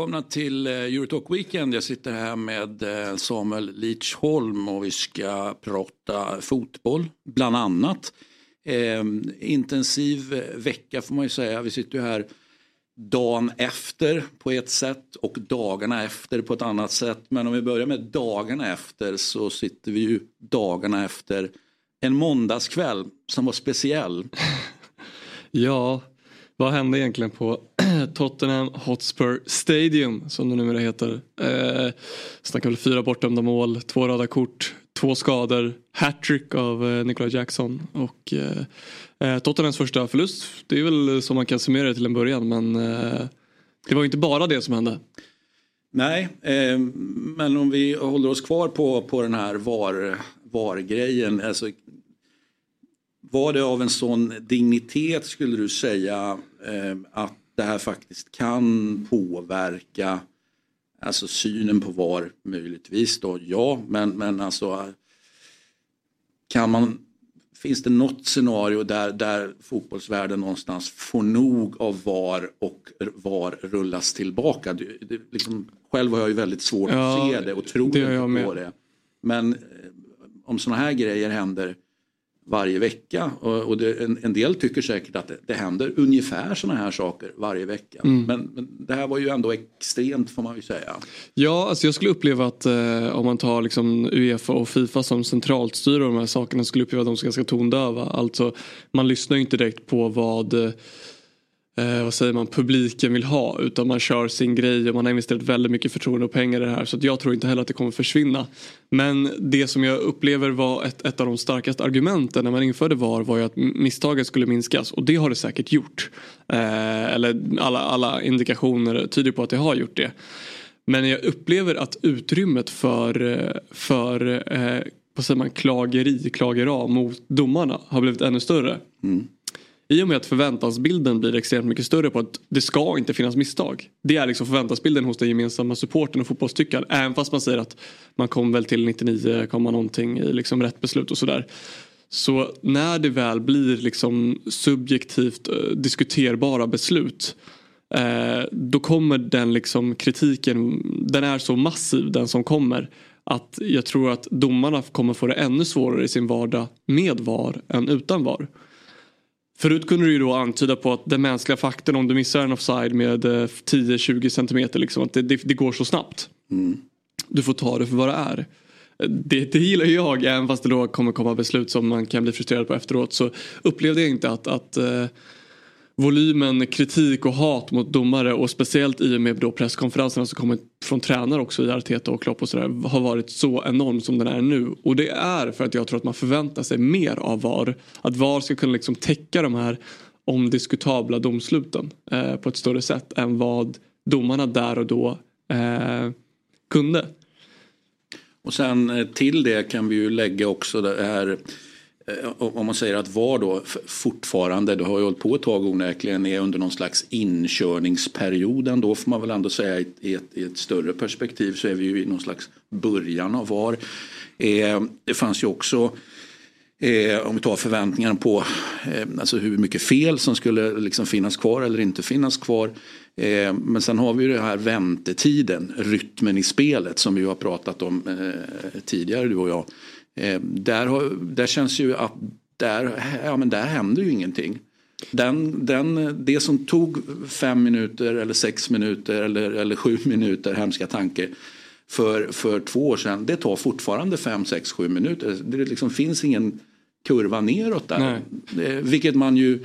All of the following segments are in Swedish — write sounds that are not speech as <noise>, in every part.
Välkomna till eh, Eurotalk Weekend. Jag sitter här med eh, Samuel Leachholm och vi ska prata fotboll bland annat. Eh, intensiv vecka får man ju säga. Vi sitter ju här dagen efter på ett sätt och dagarna efter på ett annat sätt. Men om vi börjar med dagarna efter så sitter vi ju dagarna efter en måndagskväll som var speciell. <laughs> ja, vad hände egentligen på <clears throat> Tottenham Hotspur Stadium som det numera heter. Eh, snackar väl fyra bortdömda mål, två röda kort, två skador, hattrick av eh, Nicolas Jackson och eh, eh, Tottenhams första förlust. Det är väl som man kan summera det till en början men eh, det var inte bara det som hände. Nej, eh, men om vi håller oss kvar på, på den här VAR, VAR-grejen. Alltså, var det av en sån dignitet skulle du säga eh, att det här faktiskt kan påverka alltså synen på VAR möjligtvis då, ja, men, men alltså kan man, finns det något scenario där, där fotbollsvärlden någonstans får nog av VAR och VAR rullas tillbaka? Det, det, liksom, själv har jag ju väldigt svårt ja, att se det och tro det på det. Men eh, om sådana här grejer händer varje vecka. Och, och det, en, en, del tycker säkert att det, det händer ungefär sådana här saker varje vecka. Mm. Men, men, det här var ju ändå extremt får man ju säga. Ja, alltså jag skulle uppleva att eh, om man tar liksom Uefa och Fifa som centralt styr de här sakerna skulle uppleva att de är ganska tondöva. Alltså man lyssnar ju inte direkt på vad eh, vad säger man, publiken vill ha utan man kör sin grej och man har investerat väldigt mycket förtroende och pengar i det här så jag tror inte heller att det kommer försvinna. Men det som jag upplever var ett, ett av de starkaste argumenten när man införde VAR var ju att misstaget skulle minskas och det har det säkert gjort. Eh, eller alla, alla indikationer tyder på att det har gjort det. Men jag upplever att utrymmet för, eh, för eh, vad säger man, klageri, klagera mot domarna har blivit ännu större. Mm. I och med att förväntansbilden blir extremt mycket större på att det ska inte finnas misstag. Det är liksom förväntansbilden hos den gemensamma supporten och fotbollstyckaren. Även fast man säger att man kom väl till 99, någonting i liksom rätt beslut och sådär. Så när det väl blir liksom subjektivt eh, diskuterbara beslut eh, då kommer den liksom kritiken, den är så massiv den som kommer att jag tror att domarna kommer få det ännu svårare i sin vardag med VAR än utan VAR. Förut kunde du ju då antyda på att den mänskliga faktorn om du missar en offside med 10-20 eh, centimeter liksom att det, det, det, går så snabbt. Mm. Du får ta det för vad det är. Det, det gillar jag även fast det då kommer komma beslut som man kan bli frustrerad på efteråt så upplevde jag inte att, att uh, volymen kritik och hat mot domare och speciellt i och med då presskonferenserna som kommer från tränare också i Arteta och Klopp och sådär har varit så enorm som den är nu. Och det är för att jag tror att man förväntar sig mer av VAR. Att VAR ska kunna liksom täcka de här omdiskutabla domsluten eh, på ett större sätt än vad domarna där och då eh, kunde. Och sen eh, till det kan vi ju lägga också det här Eh, Eh, om man säger att VAR då fortfarande, det har ju hållit på ett tag onekligen, är under någon slags inkörningsperiod ändå får man väl ändå säga i ett, i ett större perspektiv så är vi ju i någon slags början av VAR. Eh, det fanns ju också Eh, om vi tar förväntningarna på eh, alltså hur mycket fel som skulle liksom finnas kvar eller inte finnas kvar. Eh, men sen har vi ju det här väntetiden, rytmen i spelet som vi har pratat om eh, tidigare du och jag. Eh, där, där känns ju att där, ja, men där händer ju ingenting. Den, den, det som tog fem minuter eller sex minuter eller, eller sju minuter, hemska tanke, för, för två år sedan, det tar fortfarande fem, sex, sju minuter. Det liksom finns ingen kurva neråt där. Det, vilket man ju,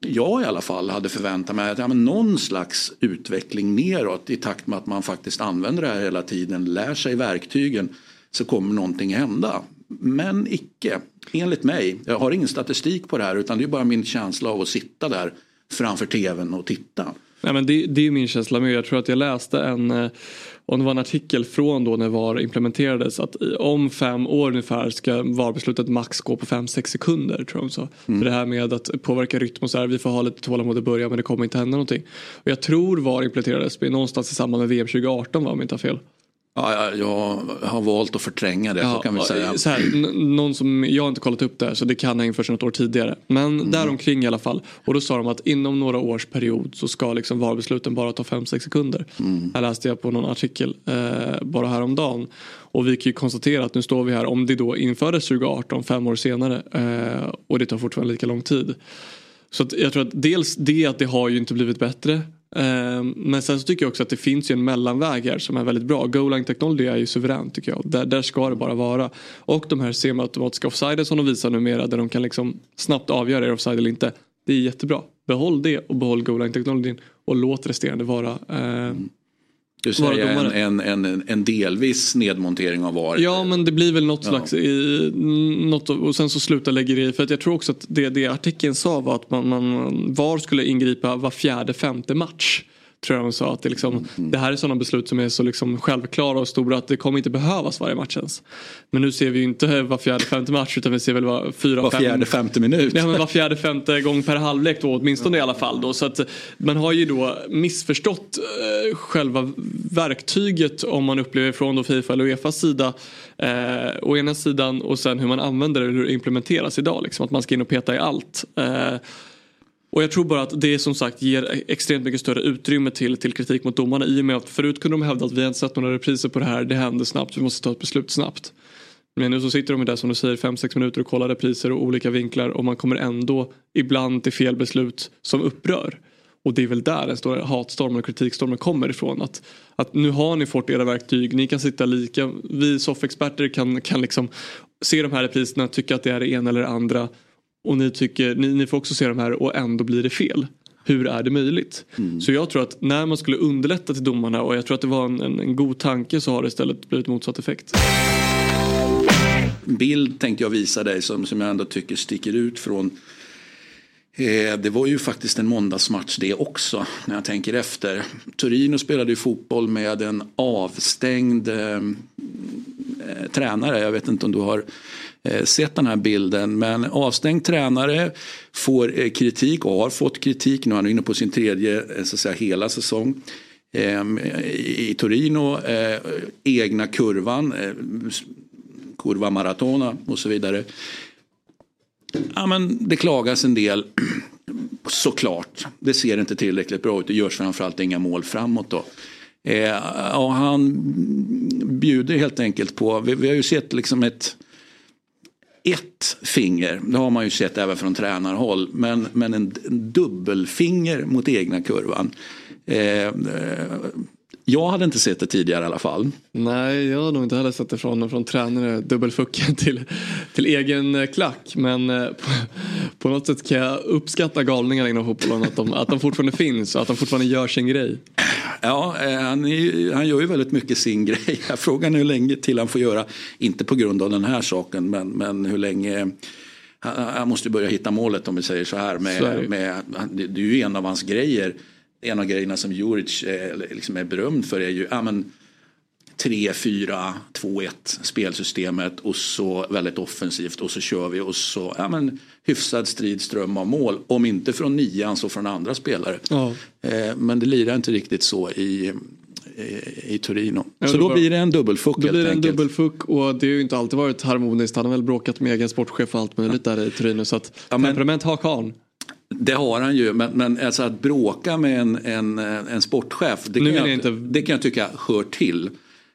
jag i alla fall, hade förväntat mig. Att, ja, men någon slags utveckling neråt i takt med att man faktiskt använder det här hela tiden, lär sig verktygen så kommer någonting hända. Men icke, enligt mig. Jag har ingen statistik på det här utan det är bara min känsla av att sitta där framför tvn och titta. Nej, men det, det är min känsla med. Jag tror att jag läste en, eh, om det var en artikel från då när VAR implementerades att om fem år ungefär ska VAR-beslutet max gå på fem sex sekunder. Tror jag så. Mm. För det här med att påverka rytm och så här, vi får ha lite tålamod i början men det kommer inte hända någonting. Och jag tror VAR implementerades någonstans i samband med VM 2018 va, om jag inte har fel. Ja, jag har valt att förtränga det, ja, så kan vi säga. Så här, någon som, jag har inte kollat upp det här så det kan ha införts något år tidigare. Men mm. däromkring i alla fall. Och då sa de att inom några års period så ska liksom VAR-besluten bara ta 5-6 sekunder. Mm. Här läste jag på någon artikel eh, bara häromdagen. Och vi kan ju konstatera att nu står vi här om det då infördes 2018, fem år senare. Eh, och det tar fortfarande lika lång tid. Så jag tror att dels det att det har ju inte blivit bättre. Ehm, men sen så tycker jag också att det finns ju en mellanväg här som är väldigt bra. Goal Technology är ju suveränt tycker jag. Där, där ska det bara vara. Och de här semiautomatiska offsiden som de visar numera där de kan liksom snabbt avgöra är offside eller inte. Det är jättebra. Behåll det och behåll Goal Technology och låt resterande vara eh, du säger en, en, en, en, delvis nedmontering av VAR? Ja men det blir väl något ja. slags, i, något, och sen så slutar lägger i. För att jag tror också att det, det artikeln sa var att man, man VAR skulle ingripa var fjärde femte match tror jag de sa. Att det, liksom, mm. det här är sådana beslut som är så liksom självklara och stora att det kommer inte behövas varje match ens. Men nu ser vi ju inte var fjärde femte match utan vi ser väl var fyra Var fjärde femte minut. Ja men var fjärde femte gång per halvlek då åtminstone i alla fall. Då. Så att man har ju då missförstått eh, själva verktyget om man upplever från då Fifa eller Uefas sida. Eh, å ena sidan och sen hur man använder det och hur det implementeras idag. Liksom, att man ska in och peta i allt. Eh, och jag tror bara att det som sagt ger extremt mycket större utrymme till, till kritik mot domarna. I och med att förut kunde de hävda att vi inte sett några repriser på det här, det händer snabbt, vi måste ta ett beslut snabbt. Men nu så sitter de där som du säger 5-6 minuter och kollar repriser och olika vinklar. Och man kommer ändå ibland till fel beslut som upprör. Och det är väl där den stora hatstormen och kritikstormen kommer ifrån. Att, att nu har ni fått era verktyg, ni kan sitta lika, vi soffexperter kan, kan liksom se de här repriserna, tycka att det är det ena eller det andra och ni, tycker, ni, ni får också se de här och ändå blir det fel. Hur är det möjligt? Mm. Så jag tror att när man skulle underlätta till domarna och jag tror att det var en, en, en god tanke så har det istället blivit motsatt effekt. Bild tänkte jag visa dig som, som jag ändå tycker sticker ut från eh, det var ju faktiskt en måndagsmatch det också när jag tänker efter. Torino spelade ju fotboll med en avstängd eh, eh tränare. Jag vet inte om du har Eh, sett den här bilden. Men avstängd tränare får eh, kritik och har fått kritik. Nu är han inne på sin tredje eh, så att säga, hela säsong. Ehm, I Torino, egna kurvan, kurva Maratona och så vidare. Ja, men det klagas en del, <clears throat> såklart. Det ser inte tillräckligt bra ut. Det görs framförallt inga mål framåt. Då. Eh, han bjuder helt enkelt på, vi, vi har ju sett liksom ett ett finger, det har man ju sett även från tränarhåll, men, men en, en dubbelfinger mot egna kurvan. Eh, jag hade inte sett det tidigare i alla fall. Nej, jag har nog inte heller sett det från, från tränare, dubbelfucken till, till egen klack. Men eh, på, på, något sätt kan jag uppskatta galningarna inom fotbollen, att de, att de fortfarande finns och att de fortfarande gör sin grej. Ja, eh, han, är, han gör ju väldigt mycket sin grej. <laughs> Frågan är hur länge till han får göra, inte på grund av den här saken, men, men hur länge han måste börja hitta målet om vi säger så här. Med, så med, det är ju en av hans grejer en av grejerna som Juric är, liksom är berömd för är ju ja, men, 3, 4, 2, 1 spelsystemet och så väldigt offensivt och så kör vi och så ja, men, hyfsad stridström av mål. Om inte från nian så från andra spelare. Ja. Eh, men det lirar inte riktigt så i, i, i Torino. Ja, så då bara, blir det en dubbelfuck Då blir det en dubbelfuck och det har ju inte alltid varit harmoniskt. Han har väl bråkat med egen sportchef och allt möjligt där i Torino. Så att ja, men, temperament har karln. Det har han ju, men, men alltså att bråka med en, en, en sportchef det kan, jag, inte... det kan jag tycka hör till.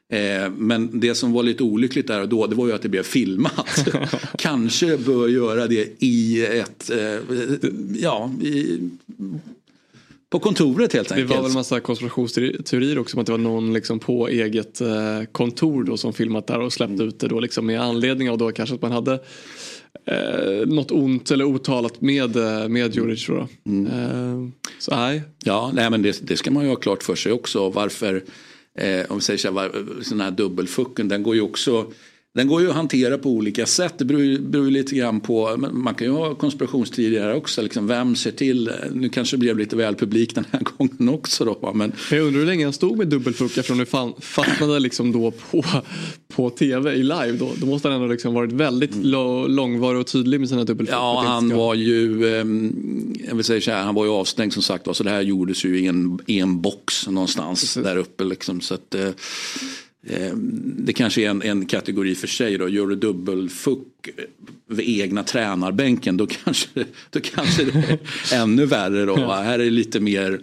Eh, men det som var lite olyckligt där och då det var ju att det blev filmat. <laughs> Kanske bör göra det i ett, eh, ja, i, på kontoret helt enkelt. Det var väl massa konspirationsteorier också om att det var någon liksom på eget eh, kontor då som filmat där och släppte mm. ut det då liksom med anledning av då kanske att man hade eh, något ont eller otalat med, eh, med Djuric. Mm. Eh, så nej. Ja, nej, men det, det, ska man ju ha klart för sig också. Varför, eh, om vi säger så här, sån här dubbelfucken, den går ju också den går ju att hantera på olika sätt. Det beror, beror lite grann på, man kan ju ha konspirationsteorier här också. Liksom, vem ser till, nu kanske det blev lite väl publik den här <laughs> gången också då. Men... Jag undrar hur länge han stod med dubbelfuck eftersom det fastnade liksom då på, på tv i live. Då, då måste han ändå liksom varit väldigt mm. långvarig och tydlig med sina dubbelfuck. Ja, han var ju, ehm, jag vill säga så här, han var ju avstängd som sagt. Så det här gjordes ju i en, i en box någonstans Precis. där uppe. Liksom, så att, eh, Eh, det kanske är en, en, kategori för sig då. Gör du dubbelfuck vid egna tränarbänken då kanske, då kanske det är ännu värre. Då. <laughs> Här är det lite mer,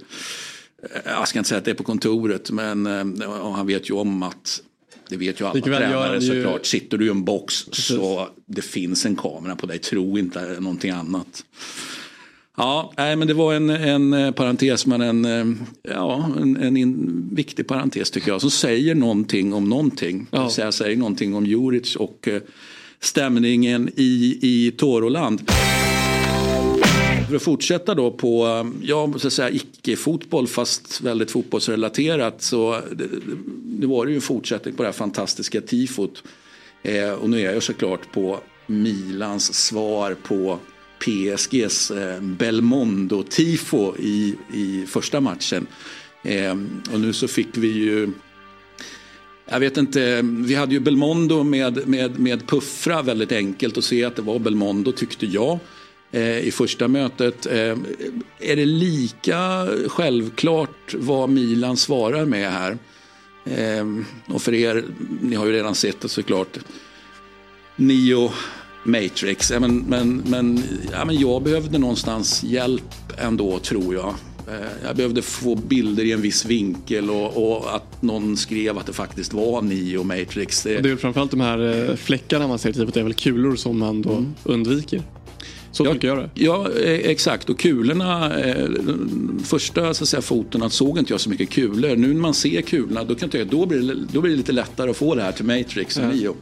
eh, jag ska inte säga att det är på kontoret men eh, han vet ju om att det vet ju alla Likväl tränare såklart. Ju... Sitter du i en box Precis. så det finns en kamera på dig. Tro inte någonting annat. Ja, nej, men det var en, en eh, parentes men en, eh, ja, en, en, viktig parentes tycker jag. Som säger någonting om någonting. Ja. Vill säger någonting om Juric och eh, stämningen i, i Toroland. För att fortsätta då på, ja, så att säga icke-fotboll fast väldigt fotbollsrelaterat så det, det var det ju en fortsättning på det här fantastiska tifot. Eh, och nu är jag såklart på Milans svar på PSGs eh, Belmondo-tifo i, i första matchen. Eh, och nu så fick vi ju jag vet inte, vi hade ju Belmondo med, med, med Puffra väldigt enkelt att se att det var Belmondo tyckte jag i första mötet. Eh, är det lika självklart vad Milan svarar med här? Eh, och för er, ni har ju redan sett det såklart. Nio Matrix. Men, men, men, ja, men jag behövde någonstans hjälp ändå tror jag. Eh, jag behövde få bilder i en viss vinkel och, och, att någon skrev att det faktiskt var Neo Matrix. Det, det är framförallt de här eh, fläckarna man ser, typ det är väl kulor som man då mm. undviker. Så ja, tycker jag det. Ja, eh, exakt. Och kulorna, eh, första så att säga, foton såg inte jag så mycket kulor. Nu när man ser kulorna då, kan jag, då, blir det, då blir det lite lättare att få det här till Matrix och ja. Neo.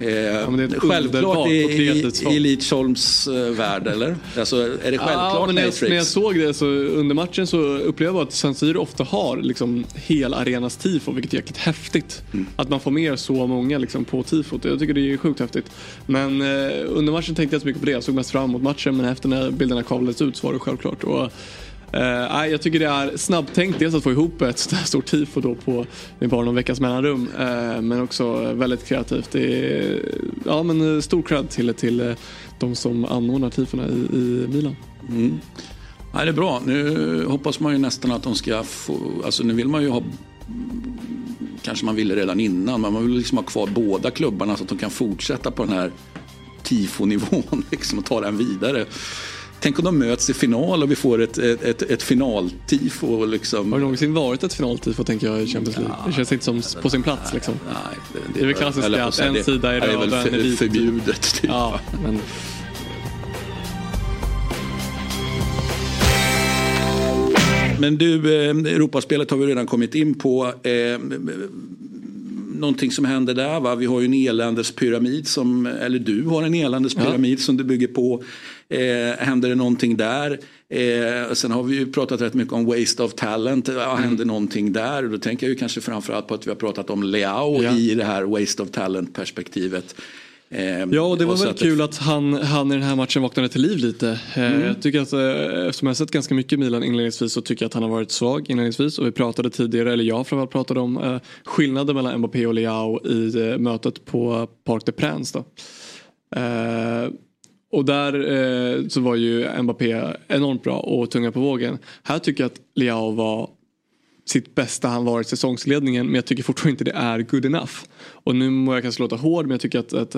Eh, ja, självklart i, i, i Lidsholms uh, värld eller? Alltså, är det självklart ja, men när, jag, när jag såg det så under matchen så upplevde jag att San Siro ofta har liksom hel arenas tifo vilket är jäkligt häftigt. Mm. Att man får med så många liksom, på tifot. Jag tycker det är sjukt häftigt. Men uh, under matchen tänkte jag inte så mycket på det. Jag såg mest fram emot matchen men efter när bilderna kavlades ut så var det självklart. Och, Uh, jag tycker det är snabbtänkt dels att få ihop ett sådär stort tifo då på med bara någon veckas mellanrum. Uh, men också väldigt kreativt. Det är, ja, men eh, stor cred till, till de som anordnar tifona i, i Milan. Mm. Ja, det är bra. Nu hoppas man ju nästan att de ska få, alltså nu vill man ju ha kanske man ville redan innan, men man vill liksom ha kvar båda klubbarna så att de kan fortsätta på den här tifonivån <laughs> liksom, och ta den vidare. Tänk om de möts i final och vi får ett, ett, ett, ett finaltifo. Liksom. Har det någonsin varit ett finaltifo tänker jag i Champions League? Ja, det känns inte som på sin plats. Liksom. Nej, det, det, det är väl klassiskt att en det, sida är röd och en är vit. förbjudet. Typ. Ja, men... Men du, eh, Europaspelet har vi redan kommit in på. Eh, någonting som händer där. Va? Vi har ju en eländespyramid, som, eller du har en eländespyramid ja. som du bygger på. Eh, händer det någonting där? Eh, sen har vi ju pratat rätt mycket om waste of talent. Ja, mm. Händer någonting där? Och då tänker jag ju kanske framförallt på att vi har pratat om Leao ja. i det här waste of talent perspektivet. Eh, ja, och det var och väldigt kul att han, han i den här matchen vaknade till liv lite. Eh, mm. Jag tycker att eh, eftersom jag har sett ganska mycket Milan inledningsvis så tycker jag att han har varit svag inledningsvis. Och vi pratade tidigare, eller jag framförallt pratade om eh, skillnaden mellan Mbappé och Leao i eh, mötet på Parc des Princes. Och där eh, så var ju Mbappé enormt bra och tunga på vågen. Här tycker jag att Leao var sitt bästa han varit säsongsledningen men jag tycker fortfarande inte det är good enough. Och nu må jag kanske låta hård men jag tycker att, att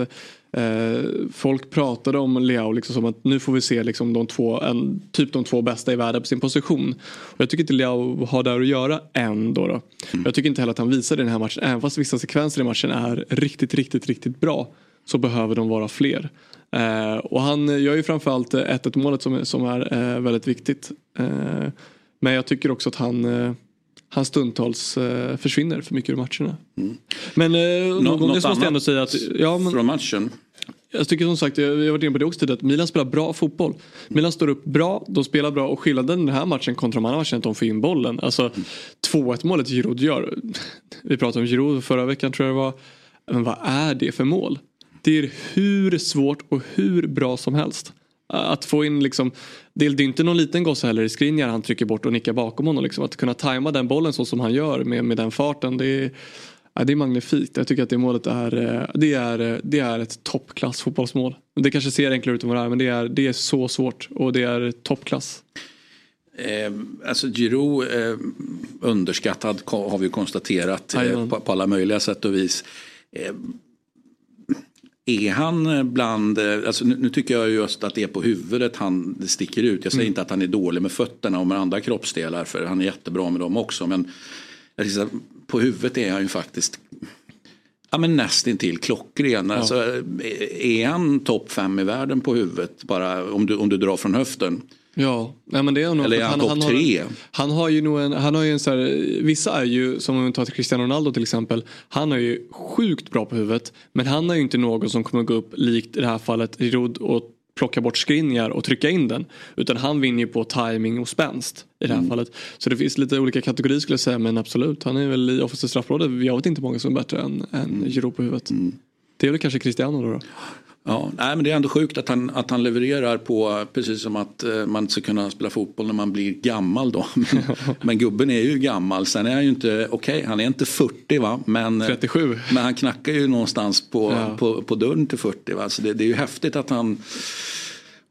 eh, folk pratade om Leao liksom som att nu får vi se liksom de två, en, typ de två bästa i världen på sin position. Och jag tycker inte Leao har där att göra än då. då. Mm. Jag tycker inte heller att han visar det i den här matchen. Även fast vissa sekvenser i matchen är riktigt, riktigt, riktigt bra så behöver de vara fler. Eh, och han gör ju framförallt 1-1 målet som, som är eh, väldigt viktigt. Eh, men jag tycker också att han eh, han stundtals eh, försvinner för mycket ur matcherna. Mm. Men eh, gång måste jag ändå säga att... Ja, men, från matchen? Jag tycker som sagt, jag har varit inne på det också tidigare, att Milan spelar bra fotboll. Milan står upp bra, de spelar bra och skillnaden i den här matchen kontra de andra matcherna är att de får in bollen. Alltså mm. 2-1 målet Giroud gör. <laughs> Vi pratade om Giroud förra veckan tror jag det var. Men vad är det för mål? Det är hur svårt och hur bra som helst. Att få in liksom, det är inte någon liten gosse heller i Skriniar han trycker bort och nickar bakom honom. Liksom. Att kunna tajma den bollen så som han gör med, med den farten. Det är, ja, det är magnifikt. Jag tycker att det målet är, eh, det är, eh, det är ett toppklass fotbollsmål. Det kanske ser enklare ut än vad det är men det är, det är så svårt och det är toppklass. Eh, alltså Giroud eh, underskattad har vi konstaterat eh, på, på, alla möjliga sätt och vis. Eh, är han bland, eh, alltså nu, nu, tycker jag just att det är på huvudet han sticker ut. Jag säger mm. inte att han är dålig med fötterna och med andra kroppsdelar för han är jättebra med dem också. Men på huvudet är han ju faktiskt ja, men nästintill klockren. Ja. Alltså, är han topp fem i världen på huvudet bara om du, om du drar från höften? Ja, nej men det är nog Eller är han, han tre? Han har ju nog en, han har ju en så här, vissa är ju, som om vi tar till Cristiano Ronaldo till exempel, han är ju sjukt bra på huvudet. Men han är ju inte någon som kommer gå upp likt i det här fallet Rod och plocka bort skrinjar och trycka in den. Utan han vinner ju på timing och spänst i det här mm. fallet. Så det finns lite olika kategorier skulle jag säga men absolut. Han är väl i offensivt straffområde. Jag vet inte många som är bättre än, än mm. Giroud på huvudet. Mm. Det är väl kanske Cristiano då. då. Ja, nej, men det är ändå sjukt att han, att han levererar på precis som att eh, man inte ska kunna spela fotboll när man blir gammal då. <laughs> Men, men gubben är ju gammal. Sen är han ju inte, okej okay, han är inte 40 va. Men, 37. men han knackar ju någonstans på, ja. på, på dörren till 40 va. Så det, det är ju häftigt att han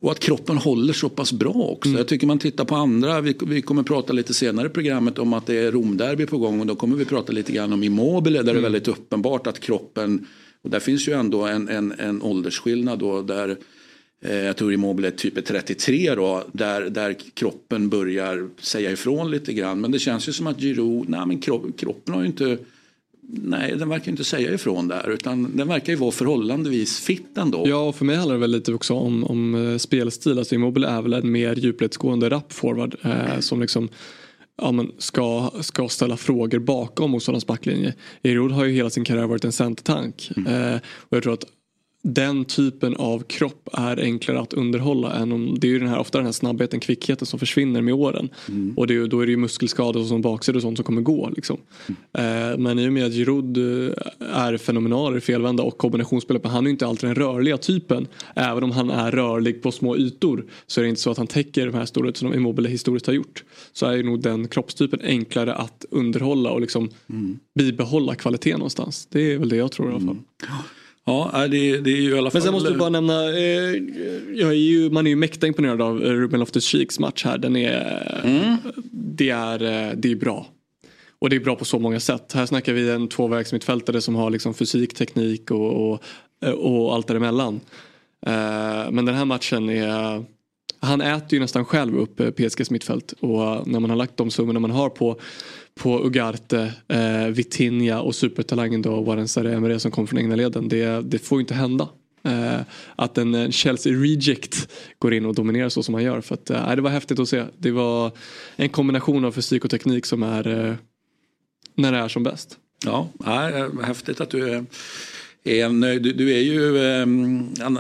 och att kroppen håller så pass bra också. Mm. Jag tycker man tittar på andra. Vi, vi kommer prata lite senare i programmet om att det är Romderby på gång. Och då kommer vi prata lite grann om Immobile. Där mm. det är mm. väldigt uppenbart att kroppen och där finns ju ändå en, en, en åldersskillnad då där eh, jag tror Immobile är typ 33 då, där, där kroppen börjar säga ifrån lite grann. Men det känns ju som att Giroud, nej men kropp, kroppen har ju inte Nej, den verkar inte säga ifrån där utan den verkar ju vara förhållandevis fit ändå. Ja, och för mig handlar det väl lite också om, om eh, spelstil. Alltså Immobile är väl en mer djupledsgående rapforward eh, som liksom ja, men ska, ska ställa frågor bakom motståndarens backlinje. Erod har ju hela sin karriär varit en centertank. Mm. Eh, och jag tror att den typen av kropp är enklare att underhålla än om det är ju den här, ofta den här snabbheten, kvickheten som försvinner med åren. Mm. Och det då är det ju muskelskador och sån baksida och sånt som kommer gå. Liksom. Mm. Eh, men i och med att Giroud eh, är fenomenal i felvända och kombinationsspelet men han är ju inte alltid den rörliga typen. Även om han är rörlig på små ytor så är det inte så att han täcker de här storheterna som Immobile historiskt har gjort. Så är ju nog den kroppstypen enklare att underhålla och liksom mm. bibehålla kvaliteten någonstans. Det är väl det jag tror i alla fall. Ja, det, det är ju i alla fall... Men sen måste du bara nämna, eh, jag är ju, man är ju mäkta imponerad av Ruben Loftus-Cheeks match här. Den är, mm. det, är, eh, det är bra. Och det är bra på så många sätt. Här snackar vi en tvåvägsmittfältare som har liksom fysik, teknik och, och, och allt däremellan. Eh, men den här matchen är han äter ju nästan själv upp eh, PSGs mittfält och när man har lagt de summorna man har på på Ugarte, eh, Vitinha och supertalangen då Warren Saremere som kom från egna leden. Det, det får ju inte hända. Eh, att en Chelsea reject går in och dominerar så som han gör. För att, eh, det var häftigt att se. Det var en kombination av fysik och teknik som är eh, när det är som bäst. Ja, äh, häftigt att du eh, är nöjd. Du, du är ju, eh,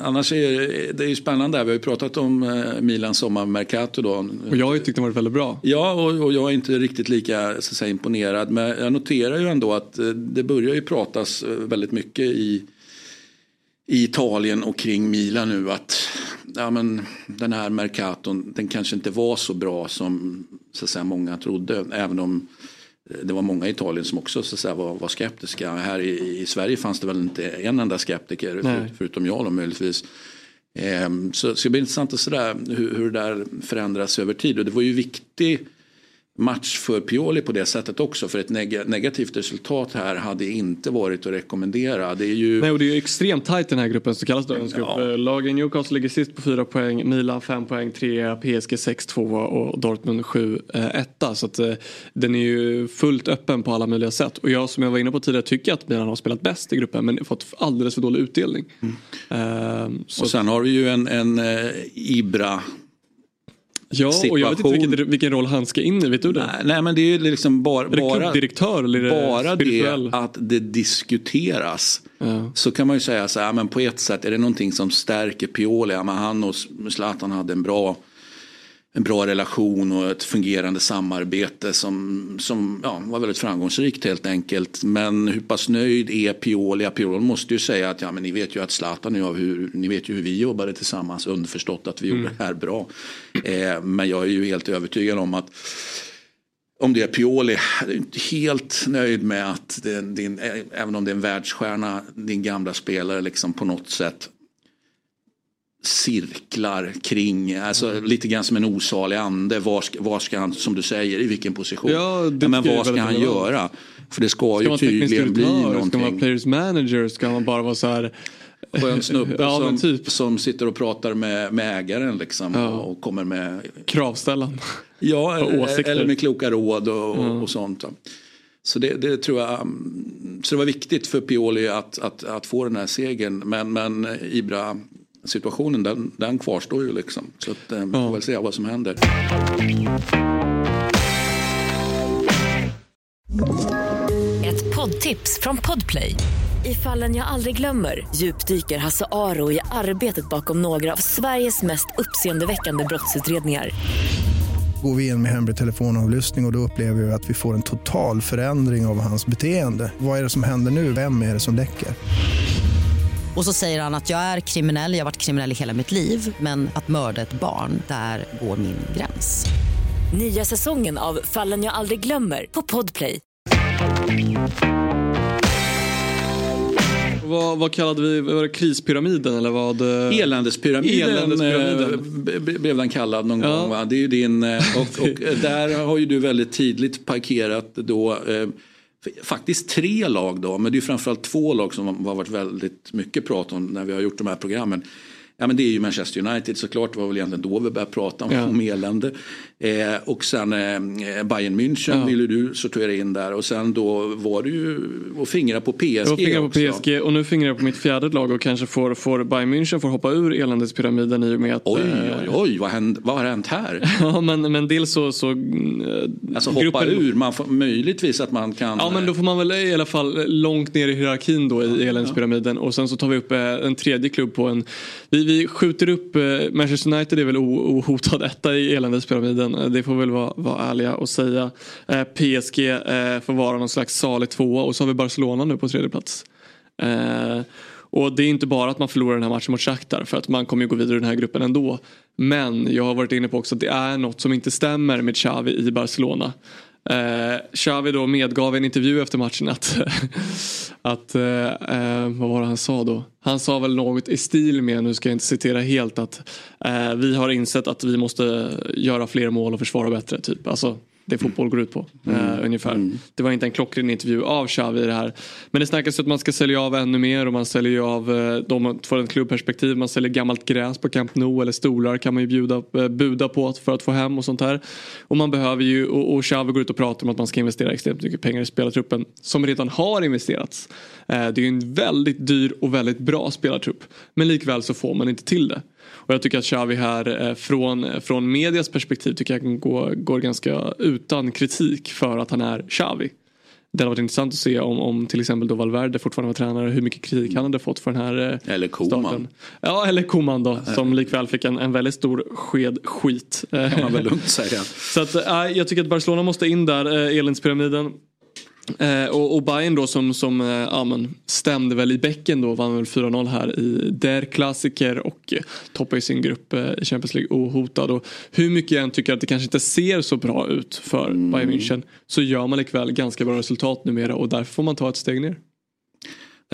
annars är det är ju spännande. Vi har ju pratat om eh, Milans sommarmercato då. Och jag har ju tyckt det varit välligt bra. Ja, och, och, jag är inte riktigt lika så säga, imponerad. Men jag noterar ju ändå att eh, det börjar ju pratas eh, väldigt mycket i, i Italien och kring Milan nu att ja, men, den här Mercaton den kanske inte var så bra som så att säga, många trodde. Även om det var många i Italien som också så säga, var, var skeptiska. Här i, i, Sverige fanns det väl inte en enda skeptiker för, förutom jag då möjligtvis. Ehm, så, så det blir intressant att se hur, hur det där förändras över tid. Och det var ju viktigt match för Pioli på det sättet också. För ett neg negativt resultat här hade inte varit att rekommendera. Det är ju... Nej och det är ju extremt tajt den här gruppen så kallas dagens grupp. Ja. Lagen Newcastle ligger sist på 4 poäng, Milan 5 poäng, 3 PSG 6-2 och Dortmund 7 1 Så att eh, den är ju fullt öppen på alla möjliga sätt. Och jag som jag var inne på tidigare tycker att Milan har spelat bäst i gruppen men fått alldeles för dålig utdelning. Mm. Uh, och sen har vi ju en, en uh, Ibra Ja, situation. och jag vet inte vilken, vilken roll han ska in i, vet du det? Nej, nej men det är liksom bara, är bara, direktör, eller bara det att det diskuteras. Ja. Så kan man ju säga så här, men på ett sätt är det någonting som stärker Pioli. Men han och Zlatan hade en bra en bra relation och ett fungerande samarbete som, som ja, var väldigt framgångsrikt helt enkelt. Men hur pass nöjd är Pioli? Pioli måste ju säga att ja, men ni vet ju att Zlatan och hur, ni vet ju hur vi jobbade tillsammans, underförstått att vi mm. gjorde det här bra. Eh, men jag är ju helt övertygad om att om det är Pioli, jag helt nöjd med att din, även om det är en världsstjärna, din gamla spelare liksom på något sätt cirklar kring, alltså mm. lite grann som en osalig ande. Var ska, var ska han, som du säger, i vilken position? Ja, ja men vad ska han göra? För det ska, ska ju tydligen bli någonting. Ska man vara players manager? Ska man bara vara så här skön snubbe <laughs> ja, som, typ. som sitter och pratar med, med ägaren liksom, ja. och, kommer med kravställan. Ja, <laughs> eller, med kloka råd och, mm. och sånt. Så det, det, tror jag mm, så det var viktigt för Pioli att, att, att få den här segern. Men, men Ibra situationen den, den kvarstår ju liksom. Så att, eh, vi får väl se vad som händer. Ett poddtips från Podplay. I fallen jag aldrig glömmer djupdyker Hasse Aro i arbetet bakom några av Sveriges mest uppseendeväckande brottsutredningar går vi in med hemlig telefonavlyssning och, och då upplever vi att vi får en total förändring av hans beteende. Vad är det som händer nu? Vem är det som läcker? Och så säger han att jag är kriminell, jag har varit kriminell i hela mitt liv men att mörda ett barn, där går min gräns. Nya säsongen av Fallen jag aldrig glömmer på Podplay. Vad, vad kallade vi var det krispyramiden eller vad? Eländespyramiden, Eländespyramiden. Eh, blev den kallad någon ja. gång. Va? Det är ju din, eh, <laughs> och, och, där har ju du väldigt tidigt parkerat då eh, faktiskt tre lag då, men det är framförallt två lag som har varit väldigt mycket prat om när vi har gjort de här programmen. Ja men det är ju Manchester United såklart, det var väl egentligen då vi började prata om, ja. om elände. Eh, och sen eh, Bayern München ja. ville du sortera in där och sen då var du ju och fingra på PSG Jag fingrar på också. PSG och nu fingrar jag på mitt fjärde lag och kanske får, får Bayern München får hoppa ur eländespyramiden i och med att... Oj, eh, oj, oj, vad, händ, vad har hänt här? <laughs> ja men, men dels så... så eh, alltså hoppa gruppen... ur, man får, möjligtvis att man kan... Ja men då får man väl i alla fall långt ner i hierarkin då i eländespyramiden och sen så tar vi upp en tredje klubb på en... Vi, vi skjuter upp, Manchester United är väl ohotad etta i eländespyramiden Eh, det får väl vara, vara ärliga och säga. Eh, PSG eh, får vara någon slags salig tvåa och så har vi Barcelona nu på tredje plats. Eh, och det är inte bara att man förlorar den här matchen mot Shakhtar för att man kommer ju gå vidare i den här gruppen ändå. Men jag har varit inne på också att det är något som inte stämmer med Xavi i Barcelona. Eh, Xavi då medgav i en intervju efter matchen att, <laughs> att eh, eh, vad var det han sa då? Han sa väl något i stil med, nu ska jag inte citera helt, att eh, vi har insett att vi måste göra fler mål och försvara bättre. Typ. Alltså, det fotboll går ut på. Mm. Uh, ungefär. Mm. Det var inte en klockren intervju av Xavi i det här. Men det snackas att man ska sälja av ännu mer och man säljer av uh, de från ett klubbperspektiv. Man säljer gammalt gräs på Camp Nou eller stolar kan man ju bjuda, uh, buda på för att få hem och sånt här. Och man behöver ju, och, och Xavi går ut och pratar om att man ska investera extremt mycket pengar i spelartruppen som redan har investerats. det är ju en väldigt dyr och väldigt bra spelartrupp. Men likväl så får man inte till det. Och jag tycker att Xavi här eh, från, från medias perspektiv tycker jag går, går ganska utan kritik för att han är Xavi. Det hade varit intressant att se om, om till exempel då Valverde fortfarande var tränare hur mycket kritik han hade fått för den här eh, Eller Koman. Ja eller Koman då som likväl fick en, en väldigt stor sked skit. kan man väl lugnt säga. <laughs> Så att, äh, jag tycker att Barcelona måste in där, äh, Elendspyramiden. Eh, och, och Bayern då som, som eh, ja, men stämde väl i bäcken då vann väl 4-0 här i Der Klassiker och eh, toppar i sin grupp eh, i Champions League ohotad. Och hur mycket jag än tycker att det kanske inte ser så bra ut för mm. Bayern München så gör man likväl ganska bra resultat numera och därför får man ta ett steg ner.